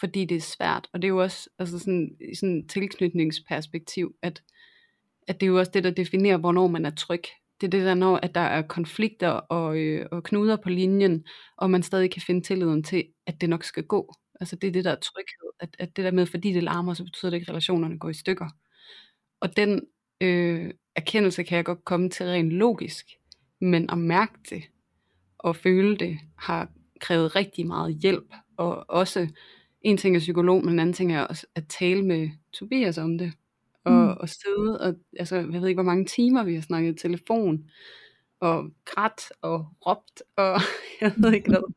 fordi det er svært. Og det er jo også altså sådan, i sådan tilknytningsperspektiv, at, at det er jo også det, der definerer, hvornår man er tryg. Det er det der, når at der er konflikter og, øh, og knuder på linjen, og man stadig kan finde tilliden til, at det nok skal gå. Altså det er det, der er tryghed. At, at det der med, fordi det larmer, så betyder det ikke, at relationerne går i stykker. Og den øh, erkendelse kan jeg godt komme til rent logisk, men at mærke det og føle det, har krævet rigtig meget hjælp, og også en ting er psykolog, men en anden ting er også at tale med Tobias om det, og, mm. og sidde, og altså, jeg ved ikke, hvor mange timer vi har snakket i telefon, og grædt, og råbt, og jeg ved ikke hvad.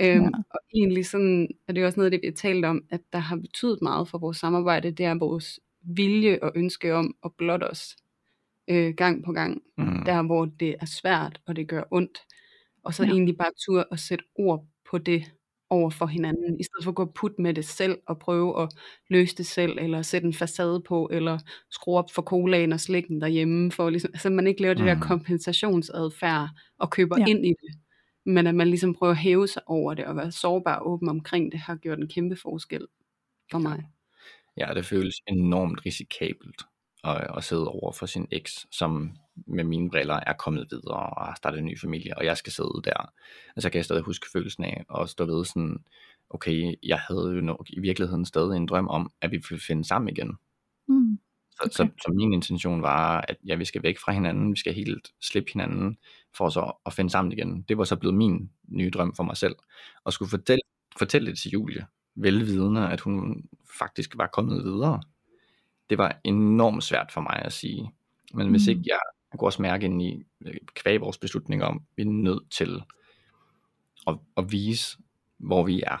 Øhm, ja. Og egentlig sådan, er det også noget af det, vi har talt om, at der har betydet meget for vores samarbejde, det er vores vilje og ønske om at blotte os øh, gang på gang, mm. der hvor det er svært, og det gør ondt, og så ja. egentlig bare tur at sætte ord på det, over for hinanden, i stedet for at gå put med det selv, og prøve at løse det selv, eller sætte en facade på, eller skrue op for colaen og slikken derhjemme, for ligesom, altså man ikke laver det der mm. kompensationsadfærd, og køber ja. ind i det, men at man ligesom prøver at hæve sig over det, og være sårbar og åben omkring det, har gjort en kæmpe forskel for mig. Ja, det føles enormt risikabelt at, at sidde over for sin eks, som med mine briller er kommet videre og har startet en ny familie, og jeg skal sidde der. Altså kan jeg stadig huske følelsen af at stå ved sådan, okay, jeg havde jo nok i virkeligheden stadig en drøm om, at vi ville finde sammen igen. Mm. Okay. Så, så, så min intention var, at ja, vi skal væk fra hinanden, vi skal helt slippe hinanden, for så at finde sammen igen. Det var så blevet min nye drøm for mig selv, og skulle fortælle, fortælle det til Julie, velvidende, at hun faktisk var kommet videre. Det var enormt svært for mig at sige. Men hvis mm. ikke jeg man kunne også mærke ind i øh, kvæg vores beslutning om, vi er nødt til at, at vise, hvor vi er,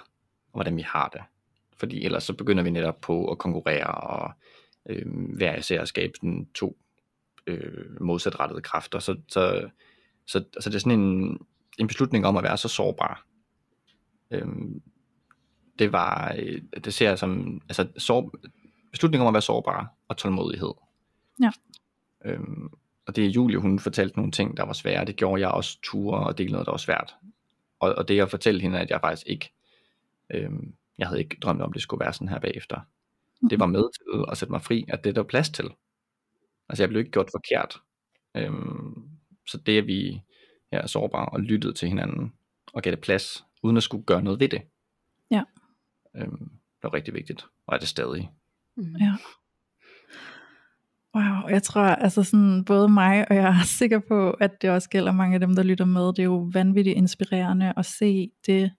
og hvordan vi har det. Fordi ellers så begynder vi netop på at konkurrere, og øh, hver især at skabe sådan to øh, modsatrettede kræfter. Så, så, så, så det er sådan en, en beslutning om at være så sårbar. Øh, det var, øh, det ser jeg som, altså sår, beslutning om at være sårbar og tålmodighed. Ja. Øhm, og det er Julie, hun fortalte nogle ting, der var svære. Det gjorde jeg også ture og dele noget, der var svært. Og, og det at fortælle hende, at jeg faktisk ikke Øhm, jeg havde ikke drømt om, det skulle være sådan her bagefter. Det var med til at sætte mig fri, at det er der plads til. Altså jeg blev ikke gjort forkert. Øhm, så det at vi ja, er sårbare og lyttede til hinanden og gav det plads, uden at skulle gøre noget ved det. Ja. Øhm, det var rigtig vigtigt, og er det stadig. Mm. Ja. Wow, jeg tror altså sådan både mig og jeg er sikker på, at det også gælder mange af dem, der lytter med. Det er jo vanvittigt inspirerende at se det,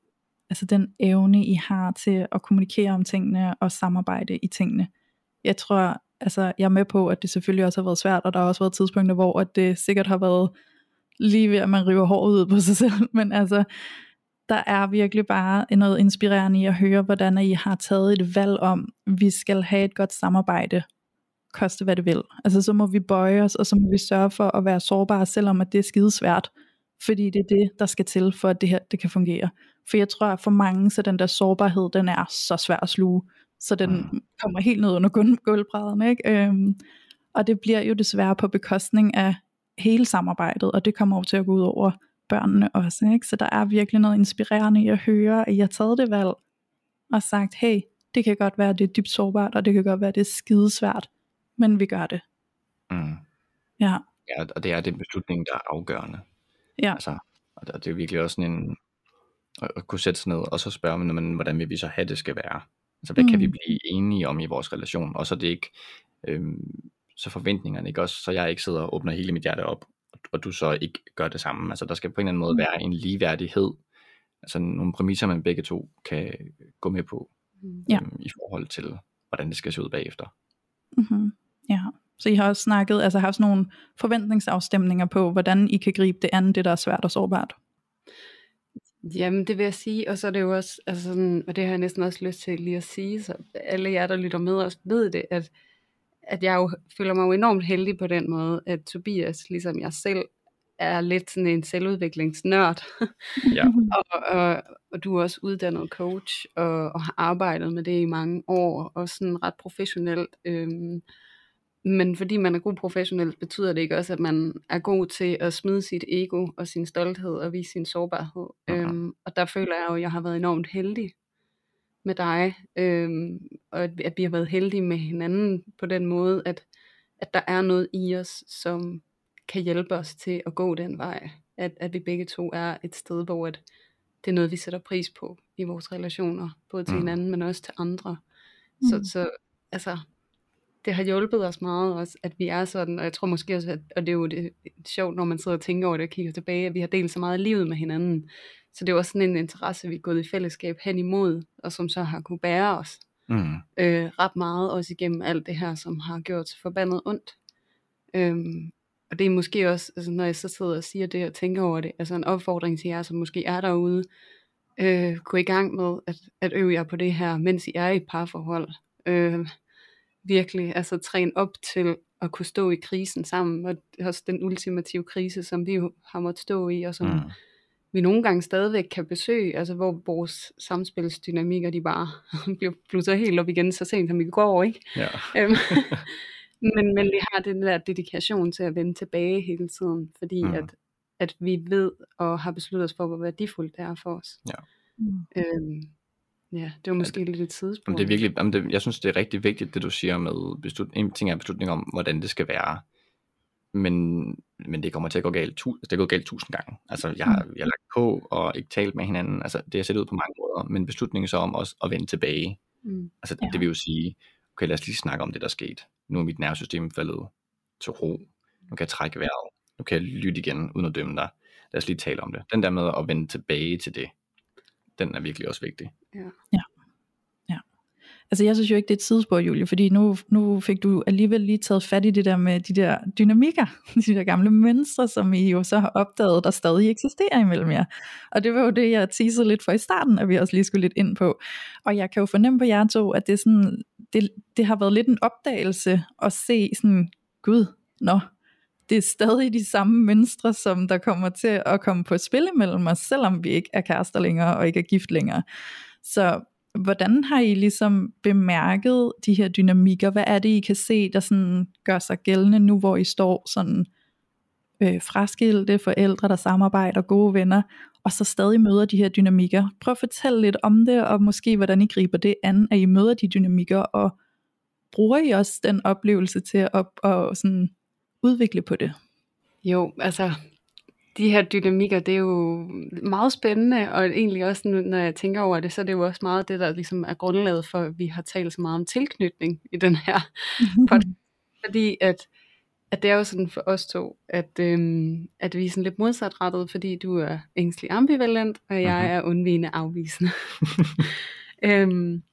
altså den evne, I har til at kommunikere om tingene og samarbejde i tingene. Jeg tror, altså jeg er med på, at det selvfølgelig også har været svært, og der har også været tidspunkter, hvor at det sikkert har været lige ved, at man river håret ud på sig selv, men altså, der er virkelig bare noget inspirerende i at høre, hvordan I har taget et valg om, vi skal have et godt samarbejde, koste hvad det vil. Altså så må vi bøje os, og så må vi sørge for at være sårbare, selvom at det er skidesvært, fordi det er det, der skal til, for at det her det kan fungere. For jeg tror, at for mange, så den der sårbarhed, den er så svær at sluge, så den Mm. kommer helt ned under gulv- gulvbrædderne, ikke? Øhm, og det bliver jo desværre på bekostning af hele samarbejdet, og det kommer jo til at gå ud over børnene også, ikke? Så der er virkelig noget inspirerende i at høre, at I har taget det valg, og sagt, hey, det kan godt være, det er dybt sårbart, og det kan godt være, det er skidesvært, men vi gør det. Mm. Ja, Ja, og det er den beslutning, der er afgørende. ja, Altså, og det er virkelig også sådan en, at, kunne sætte sig ned, og så spørge men, hvordan vil vi så have det skal være? Altså, hvad mm. kan vi Mm. blive enige om i vores relation? Og så det ikke, øhm, så forventningerne ikke også, så jeg ikke sidder og åbner hele mit hjerte op, og, du så ikke gør det samme. Altså, der skal på en eller anden måde Mm. være en ligeværdighed, altså nogle præmisser, man begge to kan gå med på, Mm. Ja. øhm, i forhold til, hvordan det skal se ud bagefter. mm-hmm. ja. Så I har også snakket, altså haft sådan nogle forventningsafstemninger på, hvordan I kan gribe det an, det der er svært og sårbart. Jamen, det vil jeg sige, og så er det jo også, altså sådan, og det har jeg næsten også lyst til lige at sige, så alle jer, der lytter med også ved det, at, at jeg jo føler mig jo enormt heldig på den måde, at Tobias, ligesom jeg selv, er lidt sådan en selvudviklingsnørd, Ja. og, og, og du er også uddannet coach, og, og har arbejdet med det i mange år, og sådan ret professionelt. Øhm, men fordi man er god professionelt, betyder det ikke også, at man er god til at smide sit ego og sin stolthed og vise sin sårbarhed. Mhm. Øhm, og der føler jeg jo, at jeg har været enormt heldig med dig, øhm, og at, at vi har været heldige med hinanden på den måde, at, at der er noget i os, som kan hjælpe os til at gå den vej. At, at vi begge to er et sted, hvor at det er noget, vi sætter pris på i vores relationer, både til Mm. hinanden, men også til andre. Mm. Så, så altså, det har hjulpet os meget også, at vi er sådan, og jeg tror måske også, at, og det er jo det, sjovt, når man sidder og tænker over det og kigger tilbage, at vi har delt så meget af livet med hinanden. Så det også sådan en interesse, vi er gået i fællesskab hen imod, og som så har kunne bære os Mm. øh, ret meget, også igennem alt det her, som har gjort så forbandet ondt. Øhm, og det er måske også, altså, når jeg så sidder og siger det og tænker over det, altså en opfordring til jer, som måske er derude, øh, gå i gang med at, at øve jer på det her, mens I er i et parforhold. Øh, virkelig, altså træne op til at kunne stå i krisen sammen, og også den ultimative krise, som vi har måttet stå i, og som Mm. Vi nogle gange stadigvæk kan besøge, altså hvor vores samspilsdynamikker, de bare bliver blusser helt op igen, så sent som i går, ikke? Ja. Øhm, men, men vi har den der dedikation til at vende tilbage hele tiden, fordi Mm. at, at vi ved og har besluttet os for, hvor værdifuldt det er for os. Mm. Øhm, ja, det var måske lidt et tidsspur. Det er virkelig, jamen, det, jeg synes, det er rigtig vigtigt, det du siger med beslut, en ting er beslutning om, hvordan det skal være. Men, men det kommer til at gå galt, tu, det går galt tusind gange. Altså, jeg, har- jeg har lagt på og ikke talt med hinanden. Altså, det har set ud på mange måder. Men beslutningen så om også at vende tilbage. Mm. Altså, Ja. det vil jo sige, okay, lad os lige snakke om det, der skete. Nu er mit nervesystem faldet til ro. Nu kan jeg trække vejret. Nu kan jeg lytte igen, uden at dømme dig. Lad os lige tale om det. Den der med at vende tilbage til det, den er virkelig også vigtig. Altså jeg synes jo ikke, det er et sidespor, Julie, fordi nu, nu fik du alligevel lige taget fat i det der med de der dynamikker, de der gamle mønstre, som I jo så har opdaget, der stadig eksisterer imellem jer. Og det var jo det, jeg teasede lidt for i starten, at vi også lige skulle lidt ind på. Og jeg kan jo fornemme på jer to, at det, er sådan, det, det har været lidt en opdagelse at se sådan, gud, nå, det er stadig de samme mønstre, som der kommer til at komme på spil imellem os, selvom vi ikke er kærester længere og ikke er gift længere. Så hvordan har I ligesom bemærket de her dynamikker? Hvad er det, I kan se, der sådan gør sig gældende nu, hvor I står sådan øh, fraskilte forældre, der samarbejder, gode venner, og så stadig møder de her dynamikker. Prøv at fortælle lidt om det, og måske hvordan I griber det an, at I møder de dynamikker, og bruger I også den oplevelse til at at, og sådan udvikle på det? Jo, altså de her dynamikker, det er jo meget spændende, og egentlig også, når jeg tænker over det, så er det jo også meget det, der ligesom er grundlaget for, at vi har talt så meget om tilknytning i den her podcast. Fordi at, at det er jo sådan for os to, at, øhm, at vi er sådan lidt modsatrettet, fordi du er ængstelig ambivalent, og jeg Mhm. er undvigende afvisende. øhm,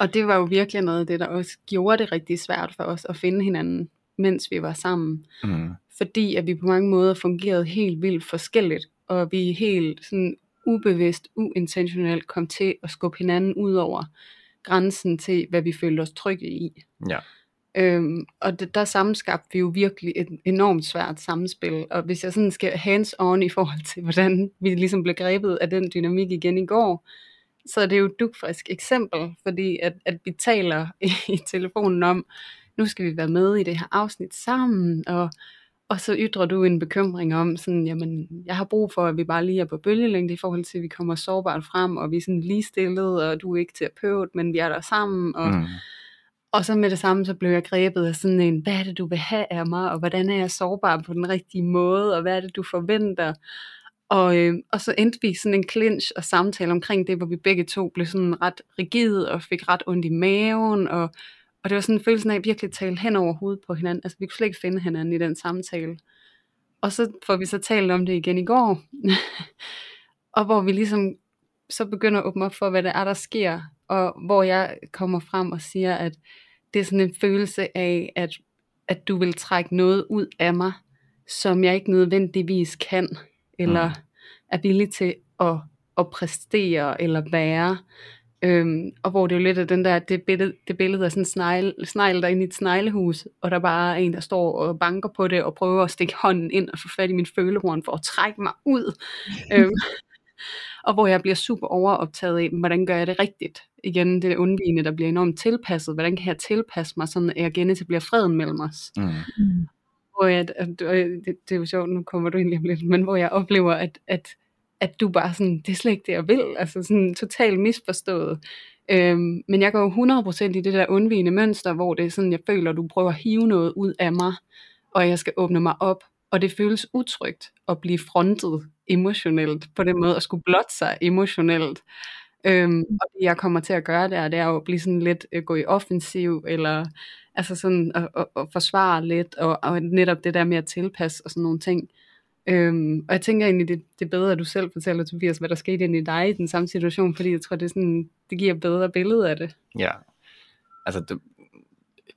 og det var jo virkelig noget af det, der også gjorde det rigtig svært for os at finde hinanden, mens vi var sammen Mm. Fordi at vi på mange måder fungerede helt vildt forskelligt, og vi helt sådan ubevidst, uintentionelt kom til at skubbe hinanden ud over grænsen til, hvad vi følte os trygge i. Ja. Øhm, og det, der sammenskabte vi jo virkelig et enormt svært samspil, og hvis jeg sådan skal hands on i forhold til, hvordan vi ligesom blev grebet af den dynamik igen i går, så er det jo et dugfrisk eksempel, fordi at, at vi taler i, i telefonen om, nu skal vi være med i det her afsnit sammen, og og så ytrer du en bekymring om, sådan, jamen, jeg har brug for, at vi bare lige er på bølgelængde i forhold til, at vi kommer sårbart frem, og vi er sådan lige stillet, og du er ikke terapeut, men vi er der sammen. Og, Mm. og så med det samme, så blev jeg grebet af sådan en, hvad er det, du vil have af mig, og hvordan er jeg sårbar på den rigtige måde, og hvad er det, du forventer? Og, øh, og så endte vi sådan en clinch og samtale omkring det, hvor vi begge to blev sådan ret rigide og fik ret ondt i maven, og, og det var sådan en følelse af at virkelig tale hen over hovedet på hinanden. Altså vi kunne slet ikke finde hinanden i den samtale. Og så får vi så talt om det igen i går, og hvor vi ligesom så begynder at åbne op for, hvad det er, der sker, og hvor jeg kommer frem og siger, at det er sådan en følelse af, at, at du vil trække noget ud af mig, som jeg ikke nødvendigvis kan, eller Mm. er villig til at, at præstere eller være. Øhm, og hvor det er jo lidt af den der, det billede, det billede af sådan en snegl, snegl der inde i et sneglehus, og der bare er en, der står og banker på det, og prøver at stikke hånden ind og få fat i min følehorn for at trække mig ud. øhm, og hvor jeg bliver super overoptaget af, hvordan gør jeg det rigtigt? Igen, det er undvigende, der bliver enormt tilpasset. Hvordan kan jeg tilpasse mig, sådan at jeg genetablerer freden mellem os? Mm. Hvor jeg, det, det er jo sjovt, nu kommer du ind lige lidt, men hvor jeg oplever, at, at, at du bare sådan, det er slet ikke det, jeg vil, altså sådan totalt misforstået. Øhm, men jeg går 100% i det der undvigende mønster, hvor det er sådan, jeg føler, at du prøver at hive noget ud af mig, og jeg skal åbne mig op, og det føles utrygt at blive frontet emotionelt, på den måde at skulle blotte sig emotionelt. Øhm, og det jeg kommer til at gøre der, det er jo at blive sådan lidt øh, gå i offensiv, eller altså sådan at, at, at forsvare lidt, og, og netop det der med at tilpasse og sådan nogle ting. Øhm, og jeg tænker egentlig, det, det er bedre, at du selv fortæller, Tobias, hvad der skete ind i dig i den samme situation, fordi jeg tror, det, er sådan, det giver et bedre billede af det. Ja. Altså, det,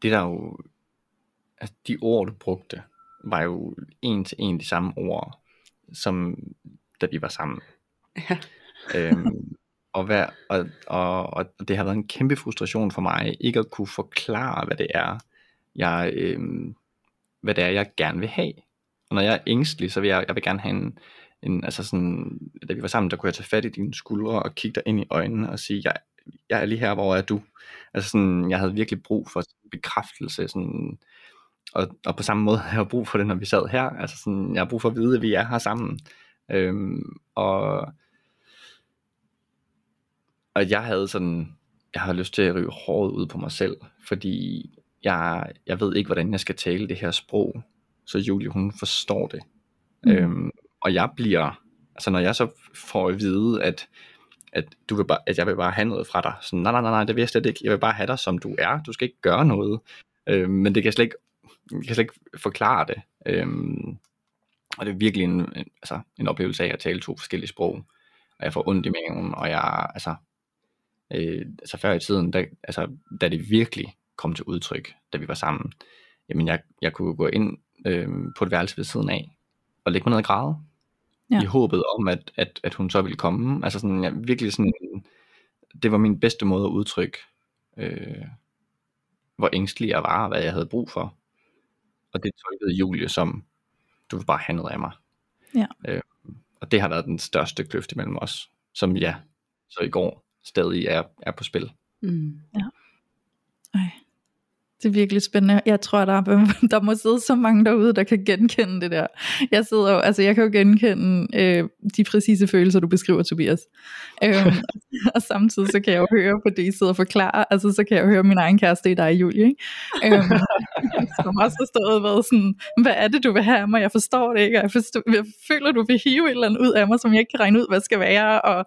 det der jo... Altså, de ord, du brugte, var jo en til en de samme ord, som da vi var sammen. Ja. øhm, og, hvad, og, og, og det har været en kæmpe frustration for mig, ikke at kunne forklare, hvad det er, jeg, øhm, hvad det er, jeg gerne vil have. Når jeg er ængstelig, så vil jeg, jeg vil gerne have en, en, altså sådan, da vi var sammen, der kunne jeg tage fat i dine skuldre og kigge dig ind i øjnene og sige, jeg, jeg er lige her, hvor er du? Altså sådan, jeg havde virkelig brug for bekræftelse, sådan, og, og på samme måde har jeg brug for det, når vi sad her. Altså sådan, jeg har brug for at vide, at vi er her sammen. Øhm, og, og jeg havde sådan, jeg har lyst til at rive håret ud på mig selv, fordi jeg, jeg ved ikke, hvordan jeg skal tale det her sprog, så Julie, hun forstår det. Mm. Øhm, og jeg bliver, altså når jeg så får at vide, at, at, du vil bare, at jeg vil bare have noget fra dig, så nej, nej, nej, nej, det vil jeg slet ikke, jeg vil bare have dig, som du er, du skal ikke gøre noget, øhm, men det kan jeg slet ikke, jeg kan slet ikke forklare det, øhm, og det er virkelig en, en, altså, en oplevelse af at tale to forskellige sprog, og jeg får ondt i maven, og jeg, altså, øh, altså før i tiden, da, altså, da det virkelig kom til udtryk, da vi var sammen, jamen jeg, jeg kunne gå ind øh, på et værelse ved siden af, og lægge mig ned og græde, Ja. ja. i håbet om, at, at, at hun så ville komme. Altså sådan, jeg, virkelig sådan, det var min bedste måde at udtrykke, øh, hvor ængstelig jeg var, og hvad jeg havde brug for. Og det tolkede Julie som, du vil bare have noget af mig. Ja. Øh, og det har været den største kløft mellem os, som ja, så i går stadig er, er på spil. Mm. Ej. Det er virkelig spændende. Jeg tror, der, der må sidde så mange derude, der kan genkende det der. Jeg sidder jo, altså jeg kan jo genkende øh, de præcise følelser, du beskriver, Tobias. Øhm, og samtidig så kan jeg jo høre på det, I sidder og forklarer, altså så kan jeg jo høre min egen kæreste i dig, Julie. Ikke? Øhm, som også har stået og været sådan, hvad er det, du vil have af mig? Jeg forstår det ikke, og jeg, forstår, jeg føler, du vil hive et eller andet ud af mig, som jeg ikke kan regne ud, hvad skal være. Og,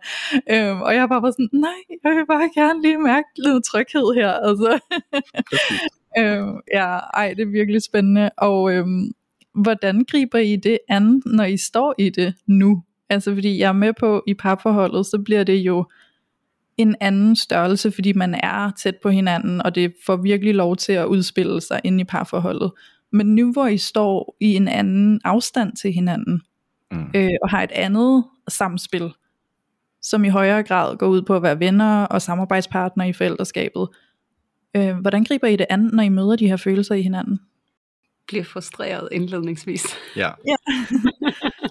øhm, og jeg har bare været sådan, nej, jeg vil bare gerne lige mærke lidt tryghed her. Altså. Øh, ja, ej, det er virkelig spændende. Og øhm, hvordan griber I det an, når I står i det nu? Altså fordi jeg er med på, i parforholdet, så bliver det jo en anden størrelse, fordi man er tæt på hinanden, og det får virkelig lov til at udspille sig ind i parforholdet. Men nu hvor I står i en anden afstand til hinanden, mm. øh, og har et andet samspil, som i højere grad går ud på at være venner og samarbejdspartnere i forældreskabet, Øh, hvordan griber I det an, når I møder de her følelser i hinanden? Bliver frustreret indledningsvis. Ja. ja.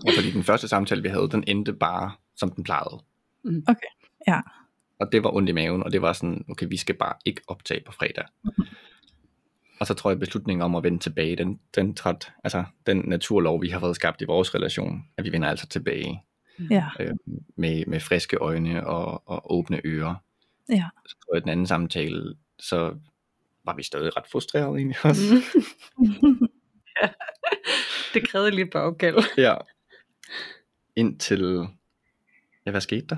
ja, fordi den første samtale, vi havde, den endte bare, som den plejede. Mm. Okay, ja. Og det var ondt i maven, og det var sådan, okay, vi skal bare ikke optage på fredag. Mm. Og så tror jeg, beslutningen om at vende tilbage, den, den træt, altså den naturlov, vi har fået skabt i vores relation, at vi vender altså tilbage. Ja. Øh, med, med friske øjne og, og åbne ører. Ja. Så tror jeg, at den anden samtale, så var vi stadig ret frustrerede egentlig også. ja, det krævede lige bagkald. ja. Indtil, ja, hvad skete der?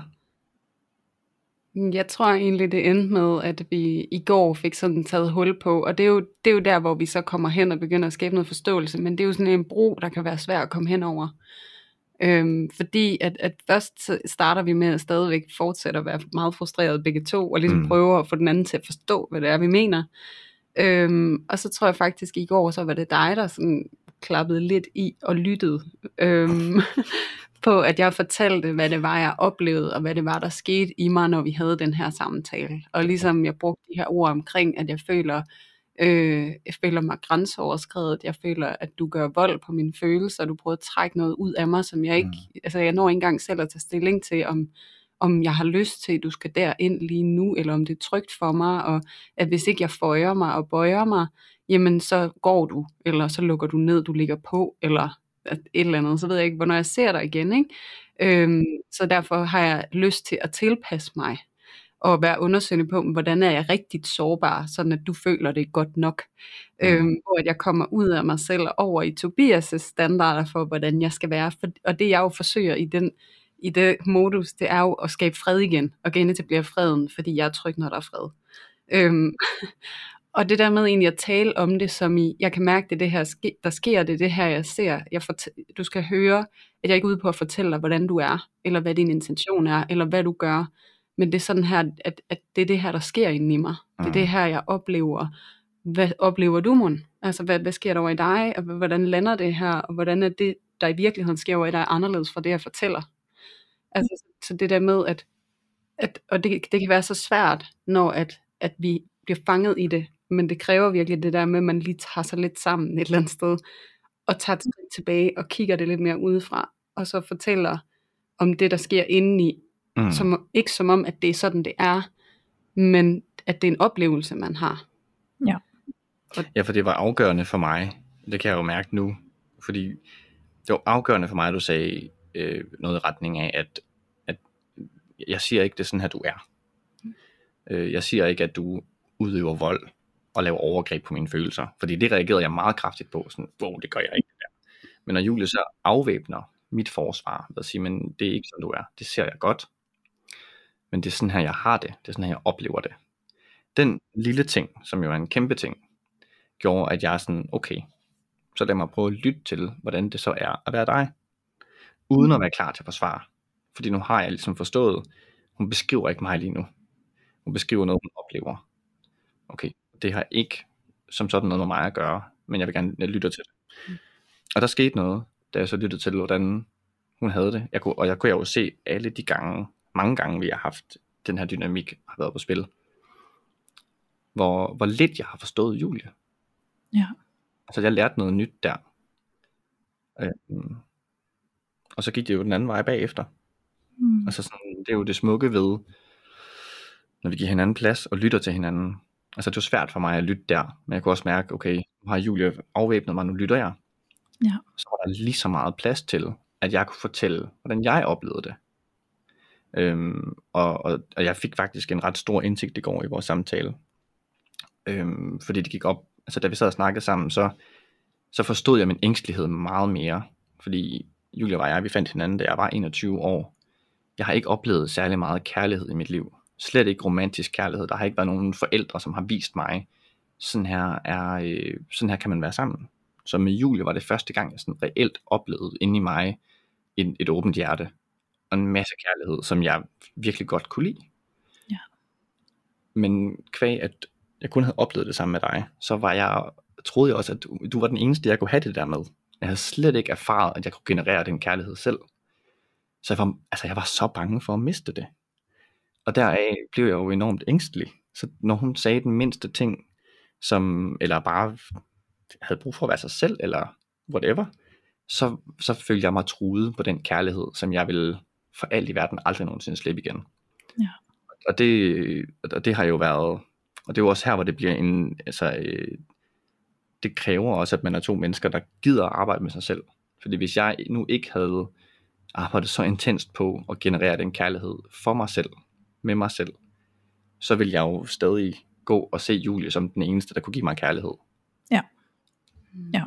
Jeg tror egentlig, det endte med, at vi i går fik sådan taget hul på, og det er, jo, det er jo der, hvor vi så kommer hen og begynder at skabe noget forståelse, men det er jo sådan en bro, der kan være svær at komme hen over. Øhm, fordi at, at først starter vi med at stadigvæk fortsætte at være meget frustreret begge to, og ligesom mm. prøve at få den anden til at forstå, hvad det er, vi mener. Øhm, og så tror jeg faktisk, i går, så var det dig, der sådan klappede lidt i og lyttede øhm, på, at jeg fortalte, hvad det var, jeg oplevede, og hvad det var, der skete i mig, når vi havde den her samtale. Og ligesom jeg brugte de her ord omkring, at jeg føler, Øh, jeg føler mig grænseoverskrevet. Jeg føler, at du gør vold på mine følelser. Du prøver at trække noget ud af mig, som jeg ikke... Mm. Altså, jeg når ikke engang selv at tage stilling til, om, om jeg har lyst til, at du skal derind lige nu, eller om det er trygt for mig, og at hvis ikke jeg føjer mig og bøjer mig, jamen så går du, eller så lukker du ned, du ligger på, eller et eller andet, så ved jeg ikke, hvornår jeg ser dig igen. Ikke? Øhm, så derfor har jeg lyst til at tilpasse mig og være undersøgende på, hvordan er jeg rigtig sårbar, sådan at du føler det godt nok. Mm. Øhm, hvor at jeg kommer ud af mig selv over i Tobias' standarder for, hvordan jeg skal være. For, og det jeg jo forsøger i den i det modus, det er jo at skabe fred igen, og genetablere freden, fordi jeg er tryg, når der er fred. Øhm, og det der med egentlig at tale om det, som i, jeg kan mærke, det det her, der sker, det det her, jeg ser. Jeg fort- du skal høre, at jeg ikke er ude på at fortælle dig, hvordan du er, eller hvad din intention er, eller hvad du gør men det er sådan her, at, at det er det her, der sker inde i mig. Det er det mm. her, jeg oplever. Hvad oplever du, Mon? Altså, hvad, hvad sker der over i dig, og hvordan lander det her, og hvordan er det, der i virkeligheden sker over i dig, anderledes fra det, jeg fortæller? Altså, så det der med, at, at og det, det kan være så svært, når at, at vi bliver fanget i det, men det kræver virkelig det der med, at man lige tager sig lidt sammen et eller andet sted, og tager et skridt tilbage, og kigger det lidt mere udefra, og så fortæller om det, der sker indeni, Mm. Som, ikke som om, at det er sådan, det er, men at det er en oplevelse, man har. Ja. Og, ja, for det var afgørende for mig. Det kan jeg jo mærke nu. Fordi det var afgørende for mig, at du sagde øh, noget i retning af, at, at jeg siger ikke, det er sådan her, du er. Mm. Øh, jeg siger ikke, at du udøver vold og laver overgreb på mine følelser. Fordi det reagerede jeg meget kraftigt på. Sådan, wow, det gør jeg ikke. Der. Men når Julie så afvæbner mit forsvar ved at sige, men det er ikke sådan, du er. Det ser jeg godt men det er sådan her, jeg har det. Det er sådan her, jeg oplever det. Den lille ting, som jo er en kæmpe ting, gjorde, at jeg er sådan, okay, så lad mig prøve at lytte til, hvordan det så er at være dig, uden at være klar til at forsvare. Fordi nu har jeg ligesom forstået, hun beskriver ikke mig lige nu. Hun beskriver noget, hun oplever. Okay, det har ikke som sådan noget med mig at gøre, men jeg vil gerne lytte til det. Mm. Og der skete noget, da jeg så lyttede til, hvordan hun havde det. Jeg kunne, og jeg kunne jo se alle de gange, mange gange, vi har haft den her dynamik, har været på spil. Hvor, hvor lidt jeg har forstået Julie. Ja. Altså jeg lærte noget nyt der. Øhm, og så gik det jo den anden vej bagefter. Mm. Altså sådan, det er jo det smukke ved, når vi giver hinanden plads og lytter til hinanden, Altså det var svært for mig at lytte der, men jeg kunne også mærke, okay, nu har Julie afvæbnet mig, nu lytter jeg. Ja. Så var der lige så meget plads til, at jeg kunne fortælle, hvordan jeg oplevede det. Øhm, og, og, og jeg fik faktisk en ret stor indsigt i går i vores samtale. Øhm, fordi det gik op, altså da vi sad og snakkede sammen, så, så forstod jeg min ængstelighed meget mere. Fordi Julia og jeg, vi fandt hinanden, da jeg var 21 år. Jeg har ikke oplevet særlig meget kærlighed i mit liv. Slet ikke romantisk kærlighed. Der har ikke været nogen forældre, som har vist mig, sådan her, er, øh, sådan her kan man være sammen. Så med Julie var det første gang, jeg sådan reelt oplevede inde i mig et, et åbent hjerte og en masse kærlighed, som jeg virkelig godt kunne lide. Ja. Men kvæg, at jeg kun havde oplevet det sammen med dig, så var jeg, troede jeg også, at du, du var den eneste, jeg kunne have det der med. Jeg havde slet ikke erfaret, at jeg kunne generere den kærlighed selv. Så jeg var, altså jeg var så bange for at miste det. Og deraf blev jeg jo enormt ængstelig. Så når hun sagde den mindste ting, som, eller bare havde brug for at være sig selv, eller whatever, så, så følte jeg mig truet på den kærlighed, som jeg ville for alt i verden aldrig nogensinde slippe igen. Ja. Og, det, og det har jo været, og det er jo også her, hvor det bliver en, altså, øh, det kræver også, at man er to mennesker, der gider at arbejde med sig selv. Fordi hvis jeg nu ikke havde arbejdet så intenst på at generere den kærlighed for mig selv, med mig selv, så vil jeg jo stadig gå og se Julie som den eneste, der kunne give mig kærlighed. Ja. Ja.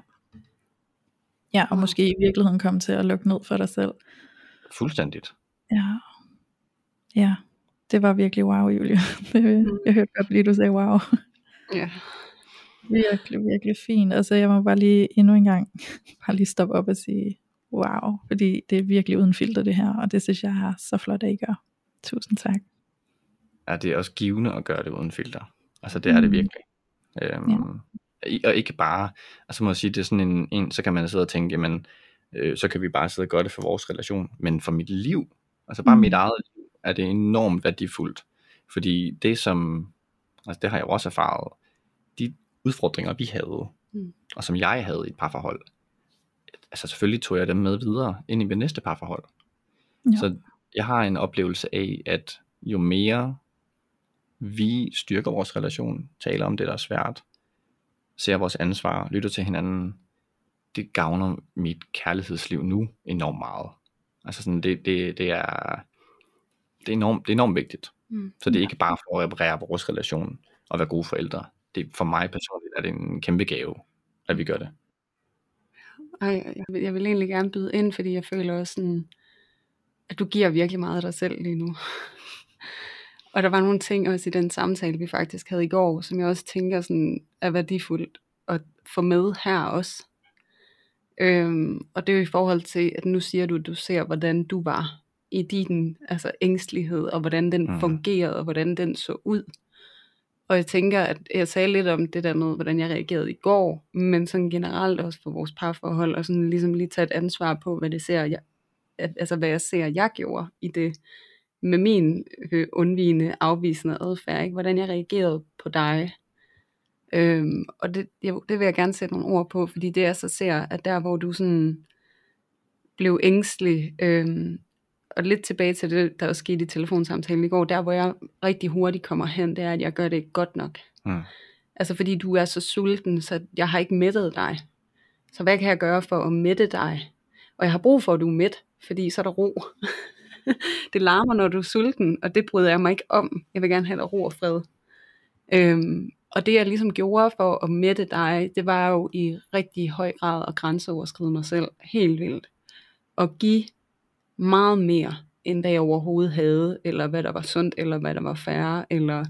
Ja, og måske i virkeligheden komme til at lukke ned for dig selv. Fuldstændigt. Ja. Ja, det var virkelig wow, Julie. Det, jeg hørte godt lige, du sagde wow. Ja. Virkelig, virkelig fint. Altså jeg må bare lige endnu en gang bare lige stoppe op og sige wow, fordi det er virkelig uden filter det her, og det synes jeg er så flot, at I gør. Tusind tak. Ja, det er også givende at gøre det uden filter. Altså det er det Mm. virkelig. Øhm, ja. Og ikke bare, altså må jeg sige, det er sådan en, en så kan man sidde og tænke, jamen, øh, så kan vi bare sidde og gøre det for vores relation. Men for mit liv, altså bare Mm. mit eget liv, er det enormt værdifuldt. Fordi det som, altså det har jeg jo også erfaret, de udfordringer vi havde, Mm. og som jeg havde i et parforhold, altså selvfølgelig tog jeg dem med videre ind i mit næste parforhold. Ja. Så jeg har en oplevelse af, at jo mere vi styrker vores relation, taler om det, der er svært, ser vores ansvar, lytter til hinanden, det gavner mit kærlighedsliv nu enormt meget. Altså sådan, det, det, det er det er enormt, det er enormt vigtigt. Mm. Så det er ikke bare for at reparere vores relation og være gode forældre. Det, for mig personligt er det en kæmpe gave, at vi gør det. Ej, jeg, vil, jeg vil egentlig gerne byde ind, fordi jeg føler også sådan, at du giver virkelig meget af dig selv lige nu. og der var nogle ting også i den samtale, vi faktisk havde i går, som jeg også tænker sådan, er værdifuldt at få med her også. Øhm, og det er jo i forhold til, at nu siger du, at du ser, hvordan du var i din altså ængstelighed, og hvordan den mm. fungerede, og hvordan den så ud. Og jeg tænker, at jeg sagde lidt om det der med, hvordan jeg reagerede i går, men sådan generelt også for vores parforhold, og sådan ligesom lige tage et ansvar på, hvad det ser, jeg, altså hvad jeg ser, jeg gjorde i det, med min øh, undvigende, afvisende adfærd, ikke? hvordan jeg reagerede på dig. Øhm, og det, jeg, det vil jeg gerne sætte nogle ord på, fordi det jeg så ser, at der hvor du sådan blev ængstelig, øhm, og lidt tilbage til det, der også skete i telefonsamtalen i går, der hvor jeg rigtig hurtigt kommer hen, det er, at jeg gør det ikke godt nok. Mm. Altså fordi du er så sulten, så jeg har ikke mættet dig. Så hvad kan jeg gøre for at mætte dig? Og jeg har brug for, at du er mæt, fordi så er der ro. det larmer, når du er sulten, og det bryder jeg mig ikke om. Jeg vil gerne have der ro og fred. Øhm, og det jeg ligesom gjorde for at mætte dig, det var jo i rigtig høj grad at grænseoverskride mig selv. Helt vildt. Og give meget mere, end hvad jeg overhovedet havde, eller hvad der var sundt, eller hvad der var færre, eller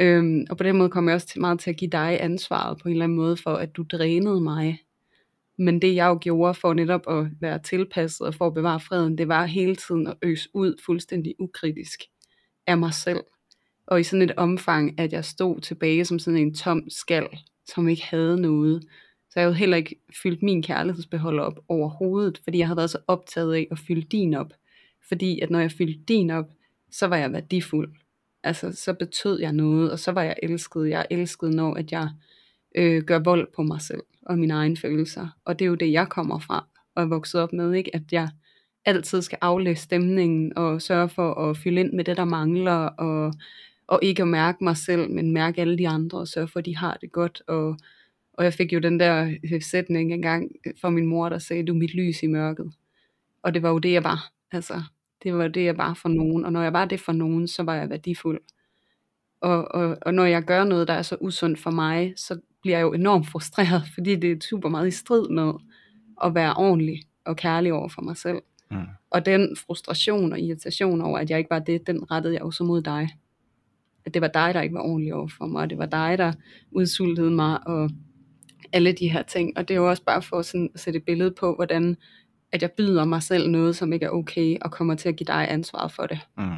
Øhm, og på den måde kom jeg også til, meget til at give dig ansvaret på en eller anden måde for, at du drænede mig. Men det jeg jo gjorde for netop at være tilpasset og for at bevare freden, det var hele tiden at øse ud fuldstændig ukritisk af mig selv. Og i sådan et omfang, at jeg stod tilbage som sådan en tom skal, som ikke havde noget. Så jeg havde heller ikke fyldt min kærlighedsbeholder op overhovedet, fordi jeg havde været så optaget af at fylde din op. Fordi at når jeg fyldte din op, så var jeg værdifuld altså så betød jeg noget, og så var jeg elsket. Jeg elskede, når at jeg øh, gør vold på mig selv og mine egne følelser. Og det er jo det, jeg kommer fra og er vokset op med, ikke? at jeg altid skal aflæse stemningen og sørge for at fylde ind med det, der mangler, og, og ikke at mærke mig selv, men mærke alle de andre, og sørge for, at de har det godt, og, og jeg fik jo den der øh, sætning engang fra min mor, der sagde, du er mit lys i mørket, og det var jo det, jeg var, altså, det var det, jeg var for nogen, og når jeg var det for nogen, så var jeg værdifuld, og, og, og når jeg gør noget, der er så usundt for mig, så bliver jeg jo enormt frustreret, fordi det er super meget i strid med at være ordentlig og kærlig over for mig selv. Mm. Og den frustration og irritation over, at jeg ikke var det, den rettede jeg jo så mod dig. At det var dig, der ikke var ordentlig over for mig, og det var dig, der udsultede mig, og alle de her ting. Og det er jo også bare for sådan at sætte et billede på, hvordan at jeg byder mig selv noget, som ikke er okay, og kommer til at give dig ansvaret for det. Mm.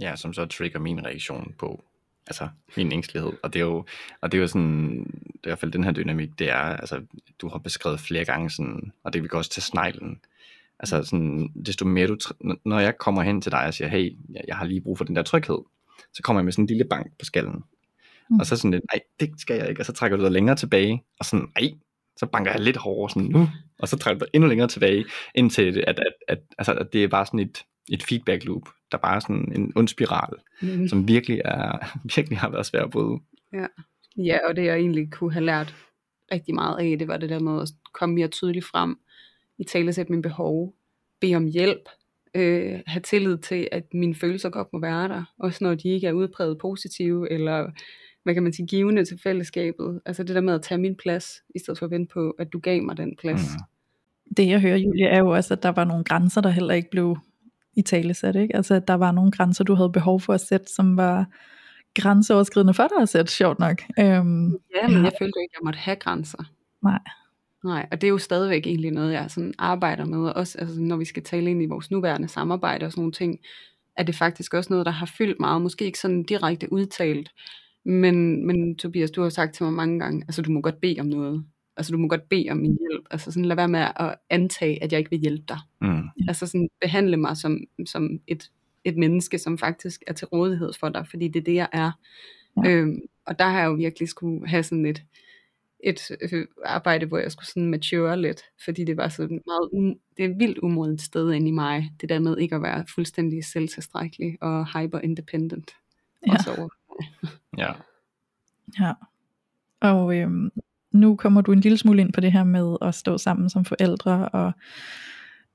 Ja, som så trigger min reaktion på altså min ængstelighed. Og det er jo, og det er jo sådan, det er i hvert fald den her dynamik, det er, altså, du har beskrevet flere gange sådan, og det vil også til sneglen. Altså sådan, desto mere du, når jeg kommer hen til dig og siger, hey, jeg, jeg har lige brug for den der tryghed, så kommer jeg med sådan en lille bank på skallen. Mm. Og så sådan lidt, nej, det skal jeg ikke. Og så trækker du dig længere tilbage, og sådan, nej, så banker jeg lidt hårdere sådan nu, og så trækker du dig endnu længere tilbage, indtil at, at, at, altså, at det er bare sådan et, et feedback loop, der bare er sådan en ond spiral, mm. som virkelig, er, virkelig har været svært at bryde. Ja. ja, og det jeg egentlig kunne have lært rigtig meget af, det var det der med at komme mere tydeligt frem, i tale sætte mine behov, bede om hjælp, øh, have tillid til, at mine følelser godt må være der, også når de ikke er udpræget positive, eller hvad kan man sige, givende til fællesskabet. Altså det der med at tage min plads, i stedet for at vente på, at du gav mig den plads. Mm. Det jeg hører, Julia, er jo også, at der var nogle grænser, der heller ikke blev i tale sat, ikke? Altså at der var nogle grænser, du havde behov for at sætte, som var grænseoverskridende for dig at sætte, sjovt nok. Øhm, ja, men jeg følte ikke, at jeg måtte have grænser. Nej. Nej, og det er jo stadigvæk egentlig noget, jeg sådan arbejder med, også altså, når vi skal tale ind i vores nuværende samarbejde og sådan nogle ting, er det faktisk også noget, der har fyldt meget, måske ikke sådan direkte udtalt, men, men Tobias, du har sagt til mig mange gange, altså du må godt bede om noget, altså du må godt bede om min hjælp, altså sådan lad være med at antage, at jeg ikke vil hjælpe dig, mm. altså sådan behandle mig som, som et, et menneske, som faktisk er til rådighed for dig, fordi det er det, jeg er, ja. øhm, og der har jeg jo virkelig skulle have sådan et, et øh, arbejde, hvor jeg skulle sådan mature lidt, fordi det var sådan meget, um, det er vildt umodent sted inde i mig, det der med ikke at være fuldstændig selvtilstrækkelig og hyper independent. Ja. Også over. ja. Ja. Og øhm, nu kommer du en lille smule ind på det her med at stå sammen som forældre, og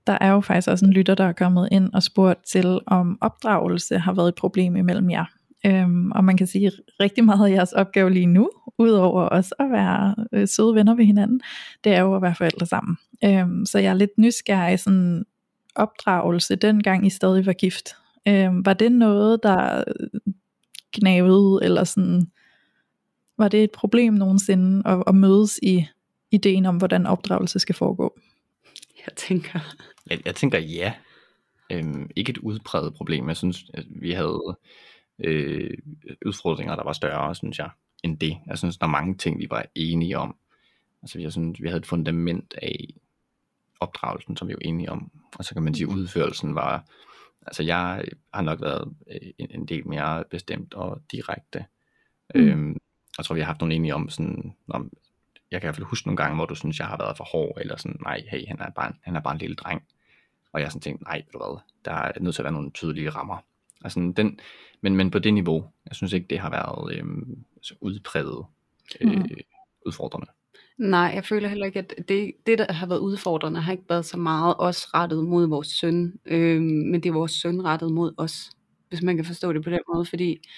der er jo faktisk også en lytter, der er kommet ind og spurgt til, om opdragelse har været et problem imellem jer. Øhm, og man kan sige, at rigtig meget af jeres opgave lige nu, udover også at være øh, søde venner ved hinanden, det er jo at være forældre sammen. Øhm, så jeg er lidt nysgerrig sådan opdragelse, dengang I stadig var gift. Øhm, var det noget, der gnavede, eller sådan, var det et problem nogensinde at, at mødes i ideen om, hvordan opdragelse skal foregå? Jeg tænker... Jeg, jeg tænker ja. Øhm, ikke et udpræget problem. Jeg synes, at vi havde øh, udfordringer, der var større, synes jeg, end det. Jeg synes, der er mange ting, vi var enige om. Altså, jeg synes, vi havde et fundament af opdragelsen, som vi var enige om. Og så kan man sige, at udførelsen var... Altså, jeg har nok været øh, en, en del mere bestemt og direkte. Mm. Øhm, jeg tror, vi har haft nogle enige om sådan... Om, jeg kan i hvert fald huske nogle gange, hvor du synes, jeg har været for hård, eller sådan, nej, hey, han er bare, han er bare en lille dreng. Og jeg har sådan tænkt, nej, ved du hvad, der er nødt til at være nogle tydelige rammer. Altså den, men, men på det niveau, jeg synes ikke, det har været øh, så udpræget øh, mm. udfordrende. Nej, jeg føler heller ikke, at det, det, der har været udfordrende, har ikke været så meget os rettet mod vores søn, øh, men det er vores søn rettet mod os, hvis man kan forstå det på den måde, fordi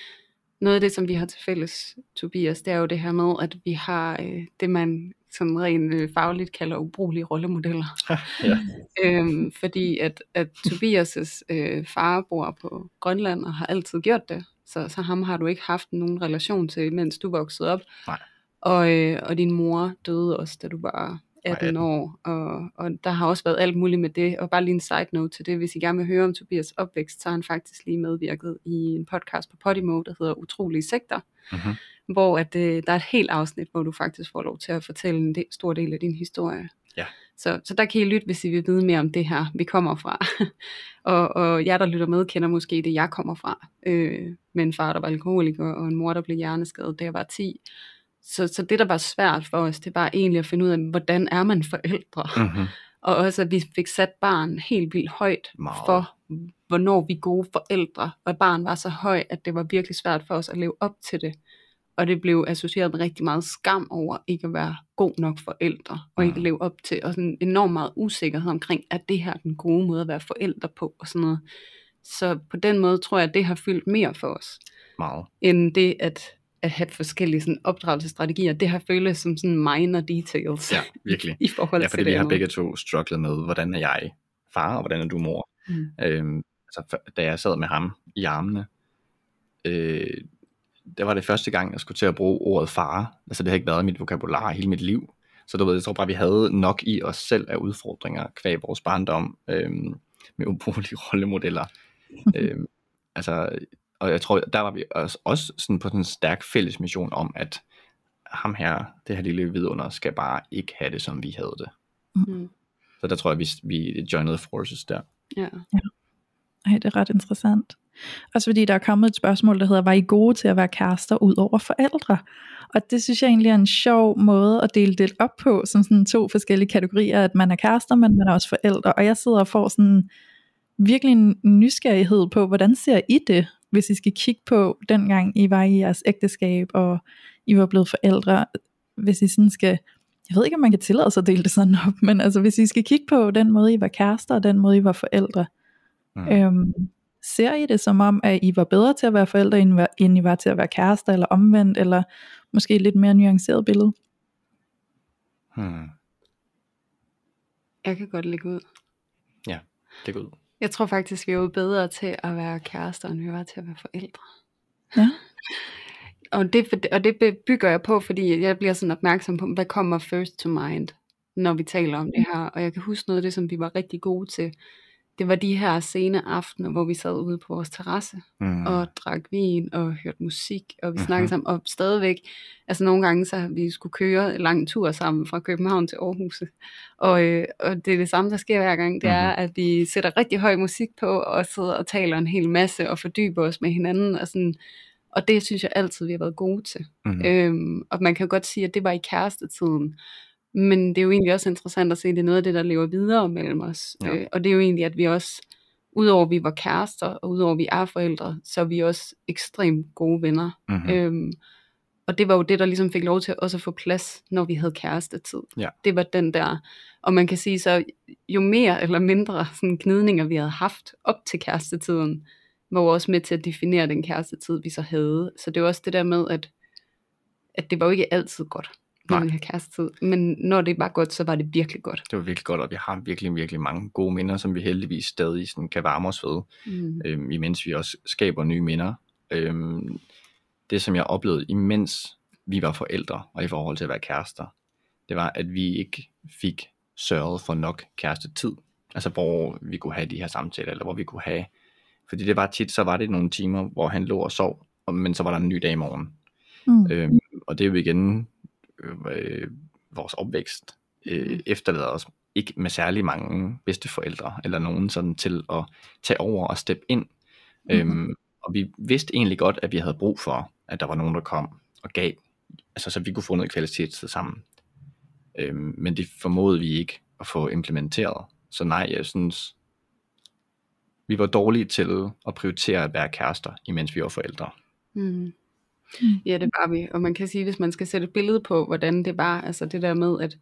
noget af det, som vi har til fælles, Tobias, det er jo det her med, at vi har øh, det, man sådan rent øh, fagligt kalder ubrugelige rollemodeller. ja. øhm, fordi at, at Tobias' øh, far bor på Grønland og har altid gjort det, så, så ham har du ikke haft nogen relation til, mens du voksede op. Nej. Og, øh, og din mor døde også, da du var 18 år, og, og der har også været alt muligt med det, og bare lige en side note til det, hvis I gerne vil høre om Tobias opvækst, så har han faktisk lige medvirket i en podcast på Podimo, der hedder Utrolige Sekter, mm-hmm hvor at, øh, der er et helt afsnit, hvor du faktisk får lov til at fortælle en del, stor del af din historie. Ja. Så, så der kan I lytte, hvis I vil vide mere om det her, vi kommer fra. og, og jer, der lytter med, kender måske det, jeg kommer fra. Øh, med en far, der var alkoholiker, og en mor, der blev hjerneskadet, da jeg var 10. Så, så det, der var svært for os, det var egentlig at finde ud af, hvordan er man forældre? Mm-hmm. Og også at vi fik sat barn helt vildt højt Meget. for, hvornår vi er gode forældre. Og barn var så høj, at det var virkelig svært for os at leve op til det. Og det blev associeret med rigtig meget skam over ikke at være god nok forældre, og ikke Mm. leve op til, og sådan enormt meget usikkerhed omkring, at det her er den gode måde at være forældre på, og sådan noget. Så på den måde tror jeg, at det har fyldt mere for os, Meget. end det at, at have forskellige sådan, opdragelsesstrategier. Det har føltes som sådan minor details Ja, virkelig. i forhold Ja, til fordi det vi har andet. begge to strugglet med, hvordan er jeg far, og hvordan er du mor. Mm. Øhm, altså, da jeg sad med ham i armene, øh, der var det første gang, jeg skulle til at bruge ordet far. Altså det har ikke været i mit vokabular hele mit liv. Så du ved, jeg tror bare, vi havde nok i os selv af udfordringer kvæg vores barndom øhm, med ubrugelige rollemodeller. øhm, altså, og jeg tror, der var vi også, også sådan på sådan en stærk fælles mission om, at ham her, det her lille vidunder, skal bare ikke have det, som vi havde det. Mm. Så der tror jeg, vi, vi joinede forces der. Ja. Ej, det er ret interessant. Også fordi der er kommet et spørgsmål, der hedder, var I gode til at være kærester ud over forældre? Og det synes jeg egentlig er en sjov måde at dele det op på, som sådan to forskellige kategorier, at man er kærester, men man er også forældre. Og jeg sidder og får sådan virkelig en nysgerrighed på, hvordan ser I det, hvis I skal kigge på dengang I var i jeres ægteskab, og I var blevet forældre, hvis I sådan skal, jeg ved ikke om man kan tillade sig at dele det sådan op, men altså hvis I skal kigge på den måde I var kærester, og den måde I var forældre, Mm. Øhm, ser I det som om, at I var bedre til at være forældre, end I var, til at være kærester, eller omvendt, eller måske et lidt mere nuanceret billede? Hmm. Jeg kan godt lægge ud. Det går ud. Jeg tror faktisk, vi var bedre til at være kærester, end vi var til at være forældre. Ja. Og det, og det bygger jeg på, fordi jeg bliver sådan opmærksom på, hvad kommer first to mind, når vi taler om det her. Og jeg kan huske noget af det, som vi var rigtig gode til. Det var de her sene aftener, hvor vi sad ude på vores terrasse Mm. og drak vin og hørte musik, og vi Mhm. snakkede sammen, og stadigvæk, altså nogle gange, så vi skulle køre en lang tur sammen fra København til Aarhus, og, øh, og det er det samme, der sker hver gang, det er, Mhm. at vi sætter rigtig høj musik på, og sidder og taler en hel masse, og fordyber os med hinanden, og sådan, og det synes jeg altid, vi har været gode til. Mm. Øhm, og man kan godt sige, at det var i kærestetiden. Men det er jo egentlig også interessant at se, at det er noget af det, der lever videre mellem os. Ja. Øh, og det er jo egentlig, at vi også, udover vi var kærester, og udover vi er forældre, så er vi også ekstremt gode venner. Mm-hmm. Øhm, og det var jo det, der ligesom fik lov til også at få plads, når vi havde kærestetid. Ja. Det var den der, og man kan sige så, jo mere eller mindre sådan gnidninger vi havde haft op til kærestetiden, var jo også med til at definere den kærestetid, vi så havde. Så det var også det der med, at, at det var jo ikke altid godt, når havde kærestetid. Men når det var godt, så var det virkelig godt. Det var virkelig godt, og vi har virkelig, virkelig mange gode minder, som vi heldigvis stadig sådan kan varme os ved, Mm. øhm, imens vi også skaber nye minder. Øhm, det, som jeg oplevede, imens vi var forældre, og i forhold til at være kærester, det var, at vi ikke fik sørget for nok kærestetid. Altså, hvor vi kunne have de her samtaler, eller hvor vi kunne have... Fordi det var tit, så var det nogle timer, hvor han lå og sov, men så var der en ny dag i morgen. Mm. Øhm, og det er jo igen øh, øh, vores opvækst øh, efterlader os ikke med særlig mange bedsteforældre eller nogen sådan til at tage over og steppe ind. Mhm. Øhm, og vi vidste egentlig godt, at vi havde brug for, at der var nogen, der kom og gav, altså så vi kunne få noget kvalitetstid sammen. Øhm, men det formåede vi ikke at få implementeret. Så nej, jeg synes, vi var dårlige til at prioritere at være kærester, imens vi var forældre. Mm. Mm. Ja, det var vi. Og man kan sige, hvis man skal sætte et billede på, hvordan det var, altså det der med, at,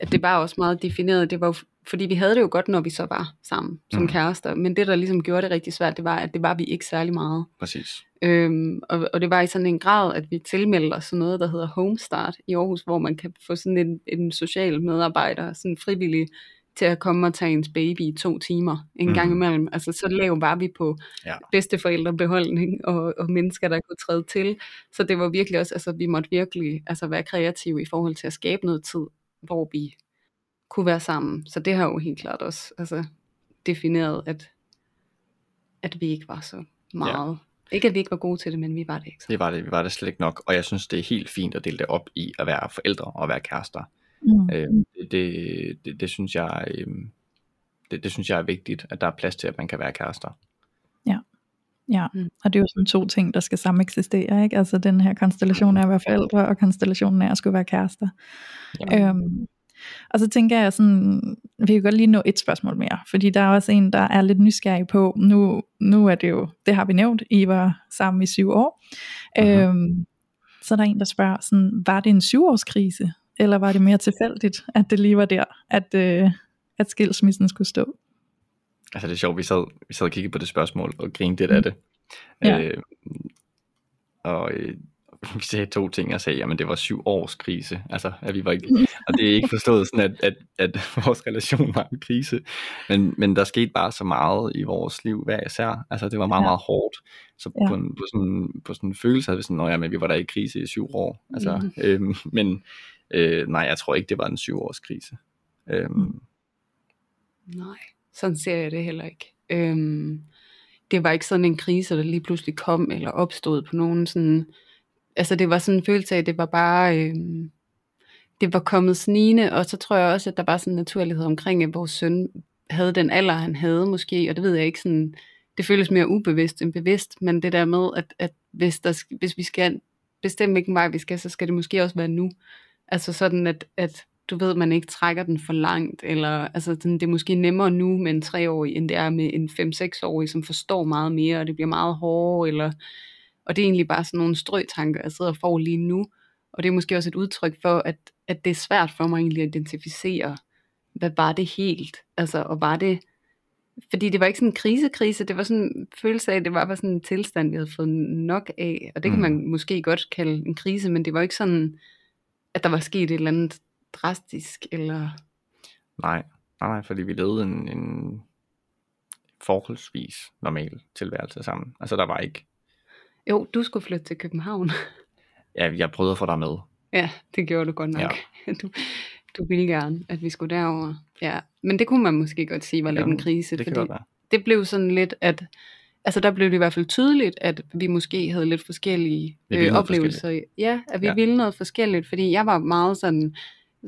at det var også meget defineret, det var jo, fordi vi havde det jo godt, når vi så var sammen som Mm. mm. kærester, men det, der ligesom gjorde det rigtig svært, det var, at det var vi ikke særlig meget. Præcis. Øhm, og, og det var i sådan en grad, at vi tilmeldte os sådan noget, der hedder Homestart i Aarhus, hvor man kan få sådan en, en social medarbejder, sådan frivillig, til at komme og tage ens baby i to timer en Mhm. gang imellem. Altså så lav var vi på Ja. bedsteforældrebeholdning og, og mennesker, der kunne træde til. Så det var virkelig også, altså vi måtte virkelig altså, være kreative i forhold til at skabe noget tid, hvor vi kunne være sammen. Så det har jo helt klart også altså, defineret, at, at vi ikke var så meget. Ja. Ikke at vi ikke var gode til det, men vi var det ikke så. Det var det, vi var det slet ikke nok, og jeg synes, det er helt fint at dele det op i at være forældre og at være kærester. Mm. Øh, det, det, det, det, synes jeg, øh, det, det synes jeg er vigtigt, at der er plads til, at man kan være kærester. Ja, Mm. og det er jo sådan to ting, der skal sammen eksistere, ikke? Altså den her konstellation af at være forældre, og konstellationen af at skulle være kærester. Ja. Øhm, Og så tænker jeg sådan, vi kan godt lige nå et spørgsmål mere, fordi der er også en, der er lidt nysgerrig på, nu, nu er det jo, det har vi nævnt, I var sammen i syv år. Uh-huh. Øhm, så er der en, der spørger, sådan, var det en syvårskrise, eller var det mere tilfældigt, at det lige var der, at, øh, at skilsmissen skulle stå? Altså det er sjovt, vi sad, vi sad og kiggede på det spørgsmål og grinede lidt af det. Ja. Øh, og øh, vi sagde to ting, og sagde, jamen det var syv års krise, altså at vi var ikke, og det er ikke forstået sådan, at, at, at vores relation var en krise, men, men der skete bare så meget i vores liv hver især, altså det var meget, Ja. meget hårdt, så Ja. på, en, på, sådan, på sådan en følelse havde vi sådan, men vi var der i krise i syv år, altså, Mhm. øhm, men øh, nej, jeg tror ikke, det var en syvårskrise. Øhm, mm. Nej, sådan ser jeg det heller ikke. Øhm, det var ikke sådan en krise, der lige pludselig kom eller opstod på nogen sådan... Altså det var sådan en følelse af, at det var bare... Øhm, det var kommet snigende, og så tror jeg også, at der var sådan en naturlighed omkring, at vores søn havde den alder, han havde måske, og det ved jeg ikke sådan... Det føles mere ubevidst end bevidst, men det der med, at, at hvis, der, hvis vi skal bestemme, hvilken vej vi skal, så skal det måske også være nu. Altså sådan, at, at du ved, man ikke trækker den for langt, eller altså, sådan, det er måske nemmere nu med en treårig, end det er med en 5-6-årig, som forstår meget mere, og det bliver meget hårdere, eller, og det er egentlig bare sådan nogle strøtanker, jeg sidder og får lige nu, og det er måske også et udtryk for, at, at det er svært for mig egentlig at identificere, hvad var det helt, altså, og var det, fordi det var ikke sådan en krisekrise, det var sådan en følelse af, at det var bare sådan en tilstand, vi havde fået nok af, og det kan Mm. man måske godt kalde en krise, men det var ikke sådan, at der var sket et eller andet drastisk, eller... Nej, nej, nej, fordi vi levede en, en forholdsvis normal tilværelse sammen. Altså der var ikke, Jo, du skulle flytte til København. ja, jeg prøvede at få dig med. ja, det gjorde du godt nok. Ja. Du, du ville gerne, at vi skulle derover. Ja, men det kunne man måske godt sige var lidt Jamen, en krise, Det fordi det blev sådan lidt, at altså der blev det i hvert fald tydeligt, at vi måske havde lidt forskellige øh, oplevelser. i- Ja, at vi Ja. ville noget forskelligt, fordi jeg var meget sådan,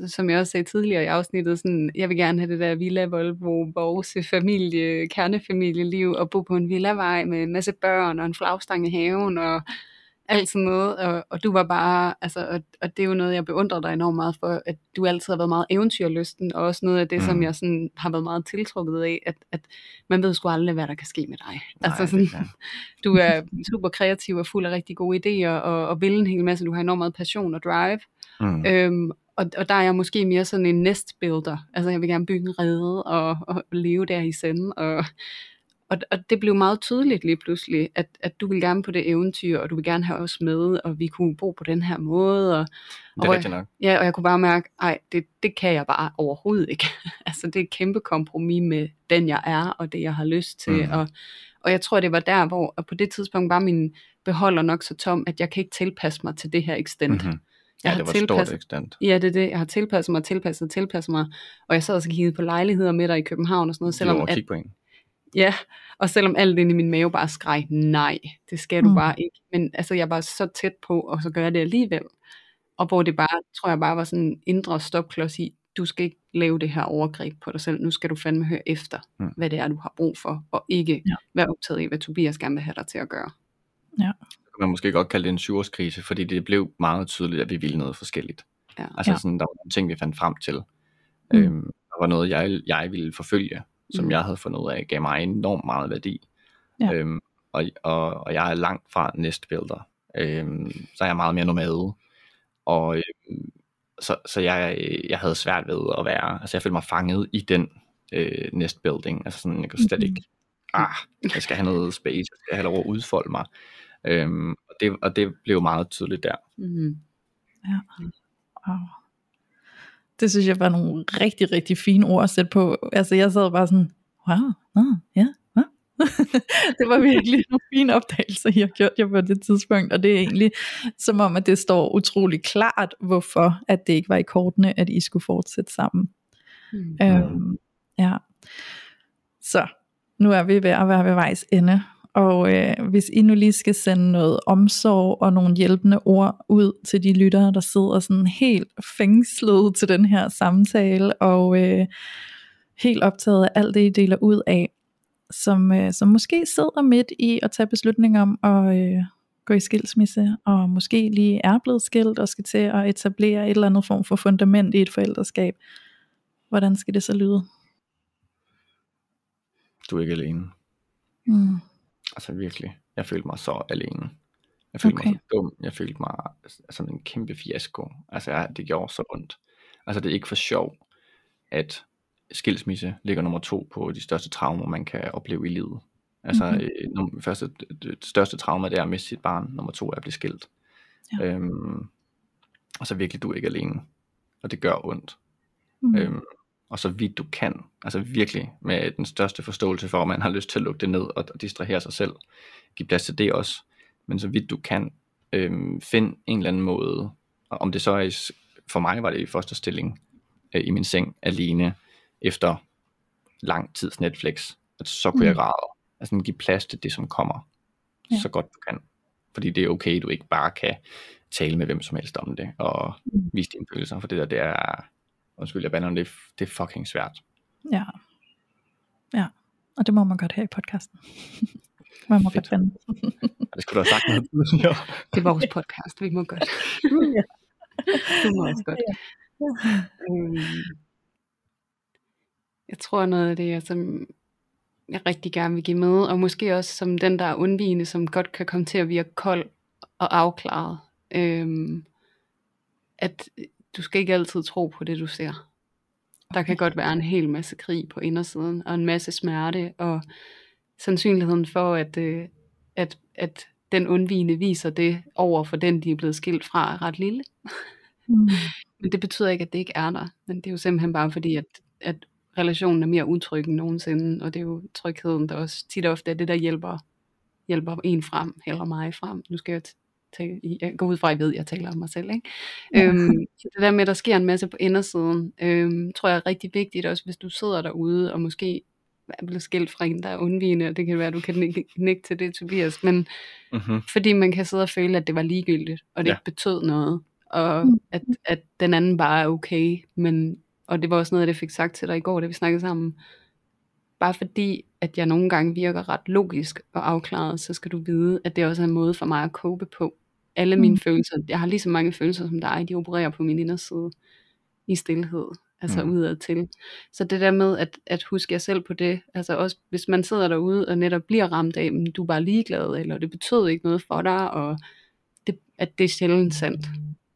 som jeg også sagde tidligere i afsnittet, sådan, jeg vil gerne have det der Villa Volvo, Borgse familie, kernefamilieliv, og bo på en villavej med en masse børn og en flagstang i haven, og alt sådan noget, og, og du var bare, altså, og, og det er jo noget, jeg beundrer dig enormt meget for, at du altid har været meget eventyrlysten, og også noget af det, mm. Som jeg sådan har været meget tiltrukket af, at, at man ved sgu aldrig, hvad der kan ske med dig. Nej, altså sådan, du er super kreativ og fuld af rigtig gode idéer, og, og vil en hel masse, du har enormt meget passion og drive, Mm. Øhm, og, og der er jeg måske mere sådan en nestbuilder. Altså jeg vil gerne bygge en rede og, og leve der i senden. Og, og, og det blev meget tydeligt lige pludselig, at, at du vil gerne på det eventyr, og du vil gerne have os med, og vi kunne bo på den her måde. Og, Det er og, rigtigt nok. Ja, og jeg kunne bare mærke, ej, det, det kan jeg bare overhovedet ikke. altså det er et kæmpe kompromis med den jeg er, og det jeg har lyst til. Mhm. Og, og jeg tror, det var der, hvor og på det tidspunkt var min beholder nok så tom, at jeg kan ikke tilpasse mig til det her extent. Mm-hmm. Jeg Ja, har det var et stort tilpasset- ekstent. Ja, det er det. Jeg har tilpasset mig, tilpasset, tilpasset mig. Og jeg sad og kiggede på lejligheder med dig i København og sådan noget. Selvom Selvom at på en. Ja, og selvom alt inde i min mave bare skreg, nej, det skal du Mm. bare ikke. Men altså, jeg var så tæt på, og så gør jeg det alligevel. Og hvor det bare, tror jeg bare var sådan en indre stopklods i, du skal ikke lave det her overgreb på dig selv. Nu skal du fandme høre efter, Mm. hvad det er, du har brug for, og ikke Ja. ja. være optaget i, hvad Tobias gerne vil have dig til at gøre. Kan man måske godt kalde det en syvårskrise, fordi det blev meget tydeligt, at vi ville noget forskelligt. Ja. Altså Ja. sådan, der var nogle ting, vi fandt frem til. Mm. Øhm, der var noget, jeg, jeg ville forfølge, som Mm. mm. jeg havde fundet ud af, gav mig enormt meget værdi. Ja. Øhm, og, og, og jeg er langt fra nestbuilder. Øhm, så er jeg meget mere nomade. Og øhm, så, så jeg, jeg havde svært ved at være, altså jeg følte mig fanget i den øh, nestbuilding. Altså sådan, jeg kunne slet Mhm. ikke, ah, jeg skal have noget space, jeg skal have lov at udfolde mig. Øhm, og, det, og det blev meget tydeligt der. Mm. Wow. Det synes jeg var nogle rigtig, rigtig fine ord at sætte på. Altså jeg sad bare sådan, wow, ah, ja, wow. det var virkelig nogle fine opdagelser, har gjort jer på det tidspunkt, og det er egentlig som om, at det står utrolig klart, hvorfor at det ikke var i kortene, at I skulle fortsætte sammen. Mm. Øhm, ja. Så, nu er vi ved at være ved vejs ende, og øh, hvis I nu lige skal sende noget omsorg og nogle hjælpende ord ud til de lyttere, der sidder sådan helt fængslet til den her samtale, og øh, helt optaget af alt det, I deler ud af, som, øh, som måske sidder midt i at tage beslutninger om at, øh, gå i skilsmisse, og måske lige er blevet skilt, og skal til at etablere et eller andet form for fundament i et forældreskab, hvordan skal det så lyde? Du er ikke alene. Mm. Altså virkelig. Jeg følte mig så alene. Jeg følte okay. mig så dum. Jeg følte mig som en kæmpe fiasko. Altså jeg, det gjorde så ondt. Altså det er ikke for sjov, at skilsmisse ligger nummer to på de største traumer, man kan opleve i livet. Altså Mhm. mm-hmm. øh, num- første, det, det største trauma, det er at miste sit barn. Nummer to er at blive skilt. Ja. Øhm, og så virkelig, du er ikke alene. Og det gør ondt. Mm. Øhm, og så vidt du kan, altså virkelig med den største forståelse for, at man har lyst til at lukke det ned og, og distrahere sig selv. Giv plads til det også. Men så vidt du kan, øhm, find en eller anden måde, og om det så er, i for mig var det i første stilling øh, i min seng alene, efter lang tids Netflix, at så kunne mm. jeg græde. Altså give plads til det, som kommer, Ja. ja. så godt du kan. Fordi det er okay, du ikke bare kan tale med hvem som helst om det, og Mm. vise dine følelser, for det der, det er, undskyld, jeg bander, det, er- det er fucking svært. Ja. Ja, og det må man godt have i podcasten. man må Fedt. godt bande. Det skulle du have sagt noget tidligere. Det er vores podcast, vi må godt. ja. Du må også godt. Øhm, jeg tror noget af det, jeg, som jeg rigtig gerne vil give med, og måske også som den, der er undvigende, som godt kan komme til at virke kold og afklaret. Øhm, at du skal ikke altid tro på det, du ser. Der kan godt være en hel masse krig på indersiden, og en masse smerte, og sandsynligheden for, at, øh, at, at den undvigende viser det over for den, de er blevet skilt fra, er ret lille. Mm. Men det betyder ikke, at det ikke er der. Men det er jo simpelthen bare fordi, at, at relationen er mere utryg end nogensinde, og det er jo trygheden, der også tit og ofte er det, der hjælper, hjælper en frem, eller mig frem. Nu skal jeg jeg går ud fra, at jeg ved, at jeg taler om mig selv. Ikke? Ja. Øhm, så det der med, at der sker en masse på indersiden, øhm, tror jeg er rigtig vigtigt, også hvis du sidder derude, og måske er blevet skilt fra en, der er undvigende, og det kan være, at du kan nikke, til det, Tobias, men Mm-hmm. fordi man kan sidde og føle, at det var ligegyldigt, og det Ja. ikke betød noget, og Mm. at, at den anden bare er okay, men, og det var også noget af det, jeg fik sagt til dig i går, da vi snakkede sammen, bare fordi, at jeg nogle gange virker ret logisk og afklaret, så skal du vide, at det også er en måde for mig at cope på. Alle mine Mm. følelser, jeg har lige så mange følelser som dig, de opererer på min inderside i stillhed, altså Mm. mm. udad til. Så det der med at, at huske jer selv på det, altså også hvis man sidder derude og netop bliver ramt af, at du er bare ligeglad, eller det betød ikke noget for dig, og det, at det er sjældent sandt,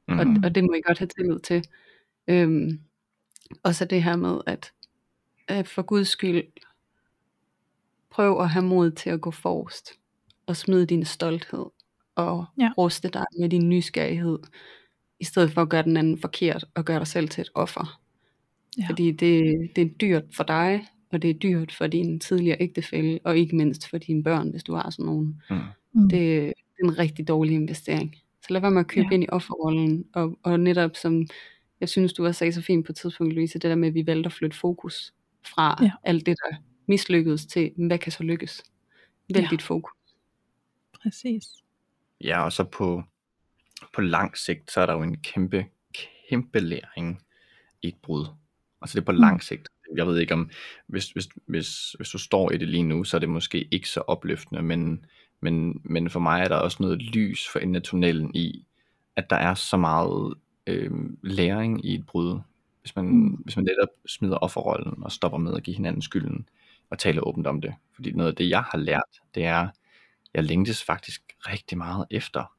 Mm-hmm. og, og det må I godt have tillid til. Øhm, og så det her med, at, at for Guds skyld, prøv at have mod til at gå forrest, og smide din stolthed, og Ja. ruste dig med din nysgerrighed, i stedet for at gøre den anden forkert, og gøre dig selv til et offer. Ja. Fordi det, det er dyrt for dig, og det er dyrt for din tidligere ægtefælle, og ikke mindst for dine børn, hvis du har sådan nogen. Mm. Mm. Det, det er en rigtig dårlig investering. Så lad være med at købe Ja. ind i offerrollen, og, og netop som, jeg synes du har sagt så fint på et tidspunkt, Louise, det der med, at vi valgte at flytte fokus fra Ja. alt det, der mislykkedes til, hvad kan så lykkes? Vælg ja. dit fokus. Præcis. Ja, og så på, på lang sigt, så er der jo en kæmpe, kæmpe læring i et brud. Altså det er på Mm. lang sigt. Jeg ved ikke om, hvis, hvis, hvis, hvis du står i det lige nu, så er det måske ikke så opløftende, men, men, men for mig er der også noget lys for enden af tunnelen i, at der er så meget øh, læring i et brud. Hvis man, Mm. hvis man netop smider offerrollen og stopper med at give hinanden skylden og tale åbent om det. Fordi noget af det, jeg har lært, det er, jeg længtes faktisk rigtig meget efter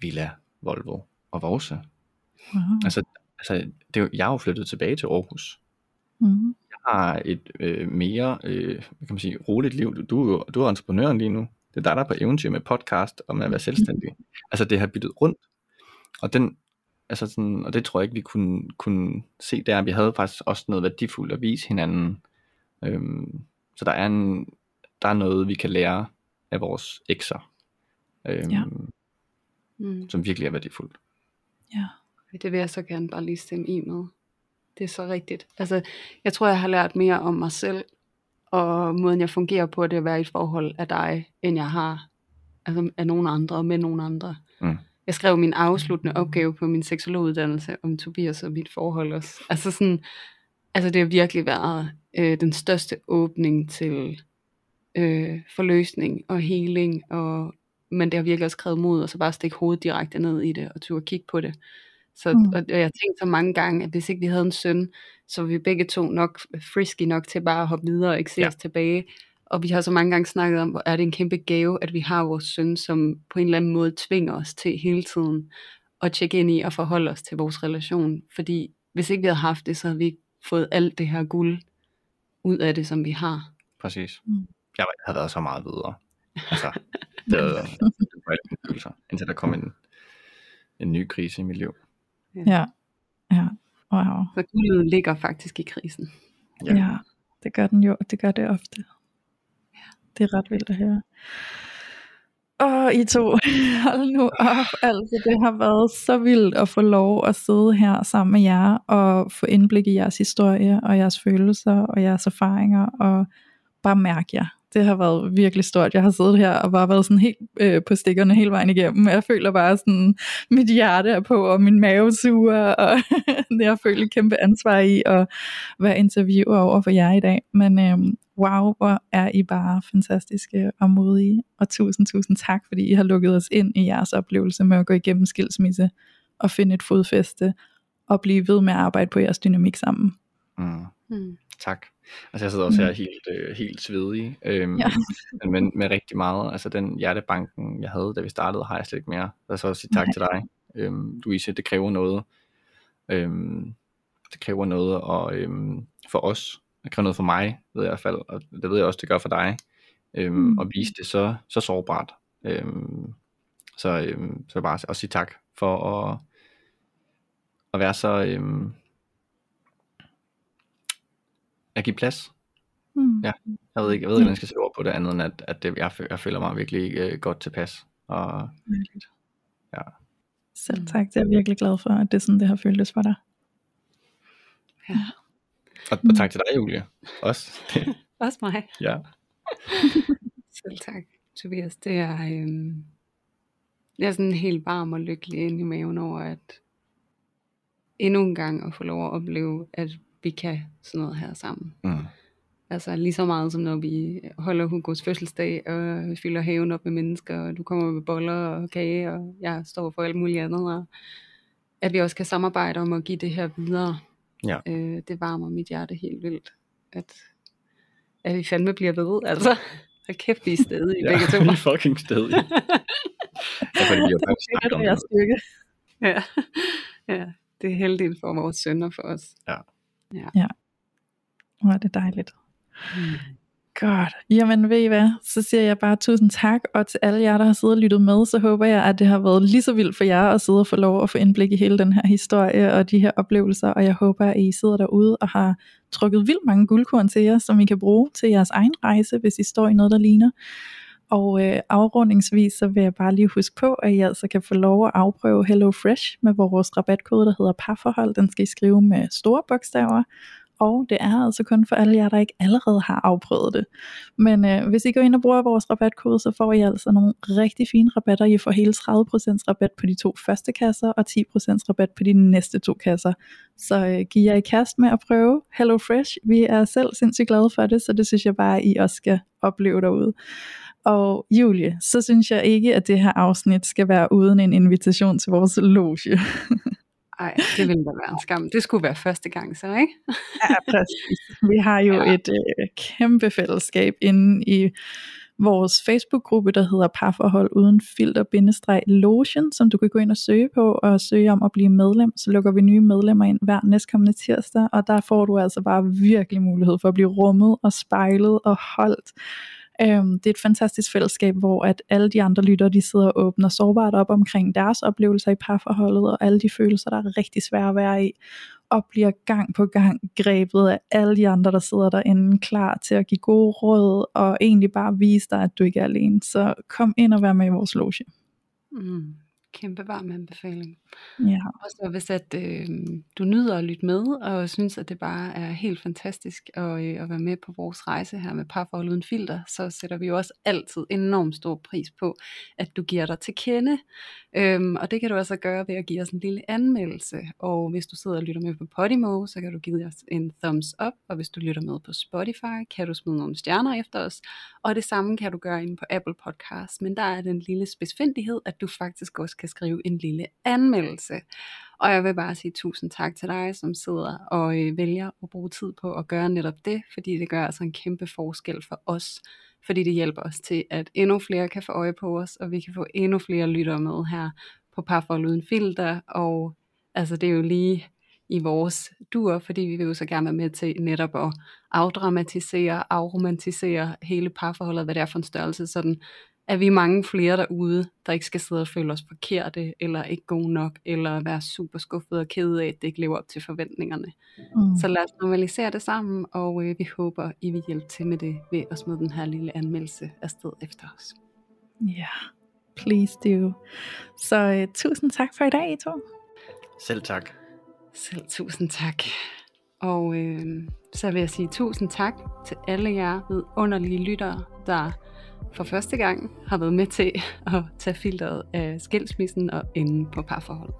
Villa, Volvo og Vorse. Wow. Altså, altså det, er jeg er jo flyttet tilbage til Aarhus. Mm. Jeg har et øh, mere øh, hvad kan man sige, roligt liv. Du, du, er er entreprenøren lige nu. Det er dig, der er på eventyr med podcast og med at være selvstændig. Altså det har byttet rundt. Og, den, altså sådan, og det tror jeg ikke, vi kunne, kunne se der. Vi havde faktisk også noget værdifuldt at vise hinanden. Øhm, så der er, en, der er noget, vi kan lære af vores ekser. Øhm, Ja. Mm. Som virkelig er værdifuldt. Ja. Det vil jeg så gerne bare lige stemme i med. Det er så rigtigt. Altså, jeg tror, jeg har lært mere om mig selv, og måden jeg fungerer på, det at være i et forhold af dig, end jeg har altså af nogen andre, og med nogen andre. Mm. Jeg skrev min afsluttende opgave på min seksologuddannelse om Tobias og mit forhold også. Altså sådan, altså det har virkelig været øh, den største åbning til øh, forløsning og healing og men det har virkelig også krævet mod, og så bare stikke hovedet direkte ned i det, og turde kigge på det. Så, Mm. og, og jeg har tænkt så mange gange, at hvis ikke vi havde en søn, så var vi begge to nok frisky nok til bare at hoppe videre og ikke se Ja. os tilbage. Og vi har så mange gange snakket om, hvor er det en kæmpe gave, at vi har vores søn, som på en eller anden måde tvinger os til hele tiden at tjekke ind i og forholde os til vores relation. Fordi hvis ikke vi havde haft det, så havde vi ikke fået alt det her guld ud af det, som vi har. Præcis. Mm. Jeg havde været så meget videre. Altså, det var, det var alle mine følelser, indtil der kom en, en ny krise i mit liv. Ja, ja, wow. Så guldet ligger faktisk i krisen. Ja. Ja. ja, det gør den jo, og det gør det ofte. Det er ret vildt at høre. Åh, I to, hold nu op. Altså, det har været så vildt at få lov at sidde her sammen med jer og få indblik i jeres historie og jeres følelser og jeres erfaringer og bare mærke jer. Det har været virkelig stort. Jeg har siddet her og bare været sådan helt øh, på stikkerne hele vejen igennem. Jeg føler bare sådan, mit hjerte er på, og min mave suger, og det har følt et kæmpe ansvar i at være interviewer over for jer i dag. Men øhm, wow, hvor er I bare fantastiske og modige. Og tusind, tusind tak, fordi I har lukket os ind i jeres oplevelse med at gå igennem skilsmisse og finde et fodfæste og blive ved med at arbejde på jeres dynamik sammen. Mm. Mm. Tak. Altså jeg sidder også her Mm. helt, øh, helt svedig, øhm, Ja. men, men med rigtig meget. Altså den hjertebanken, jeg havde, da vi startede, har jeg slet ikke mere. Så så også sige tak Nej. til dig, øhm, Louise. Det kræver noget. Øhm, det kræver noget og, øhm, for os. Det kræver noget for mig, ved jeg i hvert fald. Og det ved jeg også, det gør for dig. Øhm, Mm. At vise det så, så sårbart. Øhm, så, øhm, så bare også sige tak for at, at være så... Øhm, at give plads Mm. Ja. Jeg ved ikke, jeg ved ikke, hvordan jeg skal sætte ord på det andet end, at, at det, jeg, jeg føler mig virkelig øh, godt tilpas. Og Ja. Selv Mm. tak, det er jeg virkelig glad for, at det er sådan, det har føltes for dig. Ja. Og, Mm. og tak til dig, Julie. Også. Også mig. ja. Selv tak, Tobias. Det er, øhm, jeg er sådan helt varm og lykkelig ind i maven over, at endnu en gang at få lov at opleve, at vi kan sådan noget her sammen. Mm. Altså lige så meget som når vi holder Hugos fødselsdag, og fylder haven op med mennesker, og du kommer med boller og kage, og jeg står for alt muligt andet, og at vi også kan samarbejde om at give det her videre. Ja. Øh, det varmer mit hjerte helt vildt, at, at vi fandme bliver ved, altså. Hold kæft, vi er stedige ja, begge to. vi er fucking stedige. ja, fordi vi har faktisk er om det. ja. ja, det er heldigt for vores sønner for os. Hvor er det dejligt. Godt. Jamen ved I hvad, så siger jeg bare tusind tak, og til alle jer, der har siddet og lyttet med, så håber jeg, at det har været lige så vildt for jer at sidde og få lov at få indblik i hele den her historie og de her oplevelser, og jeg håber, at I sidder derude og har trukket vildt mange guldkorn til jer, som I kan bruge til jeres egen rejse, hvis I står i noget, der ligner. Og øh, afrundingsvis, så vil jeg bare lige huske på, at I altså kan få lov at afprøve Hello Fresh med vores rabatkode, der hedder parforhold. Den skal I skrive med store bogstaver, og det er altså kun for alle jer, der ikke allerede har afprøvet det. Men øh, hvis I går ind og bruger vores rabatkode, så får I altså nogle rigtig fine rabatter. I får hele 30% rabat på de to første kasser, og 10% rabat på de næste to kasser. Så øh, giv jer i kast med at prøve Hello Fresh. Vi er selv sindssygt glade for det, så det synes jeg bare, at I også skal opleve derude. Og Julie, så synes jeg ikke, at det her afsnit skal være uden en invitation til vores loge. Ej, det ville da være en skam. Det skulle være første gang så, ikke? Ja, præcis. Vi har jo Ja. et øh, kæmpe fællesskab inde i vores Facebook-gruppe, der hedder Parforhold uden filter-lotion, som du kan gå ind og søge på og søge om at blive medlem. Så lukker vi nye medlemmer ind hver næstkommende tirsdag, og der får du altså bare virkelig mulighed for at blive rummet og spejlet og holdt. Øhm, det er et fantastisk fællesskab, hvor at alle de andre lyttere, de sidder og åbner sårbart op omkring deres oplevelser i parforholdet, og alle de følelser, der er rigtig svære at være i, og bliver gang på gang grebet af alle de andre, der sidder derinde, klar til at give gode råd, og egentlig bare vise dig, at du ikke er alene. Så kom ind og vær med i vores loge. Mm kæmpe varm anbefaling. Ja. Og så hvis at øh, du nyder at lytte med, og synes at det bare er helt fantastisk at, øh, at være med på vores rejse her med parforhold uden filter, så sætter vi jo også altid enormt stor pris på, at du giver dig til kende. Øhm, og det kan du altså gøre ved at give os en lille anmeldelse. Og hvis du sidder og lytter med på Podimo, så kan du give os en thumbs up, og hvis du lytter med på Spotify, kan du smide nogle stjerner efter os. Og det samme kan du gøre inde på Apple Podcasts. Men der er den lille spidsfindighed, at du faktisk også kan skrive en lille anmeldelse. Og jeg vil bare sige tusind tak til dig, som sidder og øh, vælger at bruge tid på at gøre netop det, fordi det gør altså en kæmpe forskel for os, fordi det hjælper os til, at endnu flere kan få øje på os, og vi kan få endnu flere lyttere med her på Parforhold Uden Filter, og altså det er jo lige i vores dur, fordi vi vil jo så gerne være med til netop at afdramatisere, afromantisere hele parforholdet, hvad det er for en størrelse, sådan at vi er mange flere derude, der ikke skal sidde og føle os forkerte, eller ikke gode nok, eller være super skuffet og kede af, at det ikke lever op til forventningerne. Mm. Så lad os normalisere det sammen, og øh, vi håber, I vil hjælpe til med det, ved at smide den her lille anmeldelse afsted efter os. Ja, yeah. please do. Så øh, tusind tak for i dag, I to. Selv tak. Selv tusind tak. Og øh, så vil jeg sige tusind tak til alle jer vidunderlige lyttere, der for første gang har været med til at tage filteret af skilsmissen og enden på parforhold.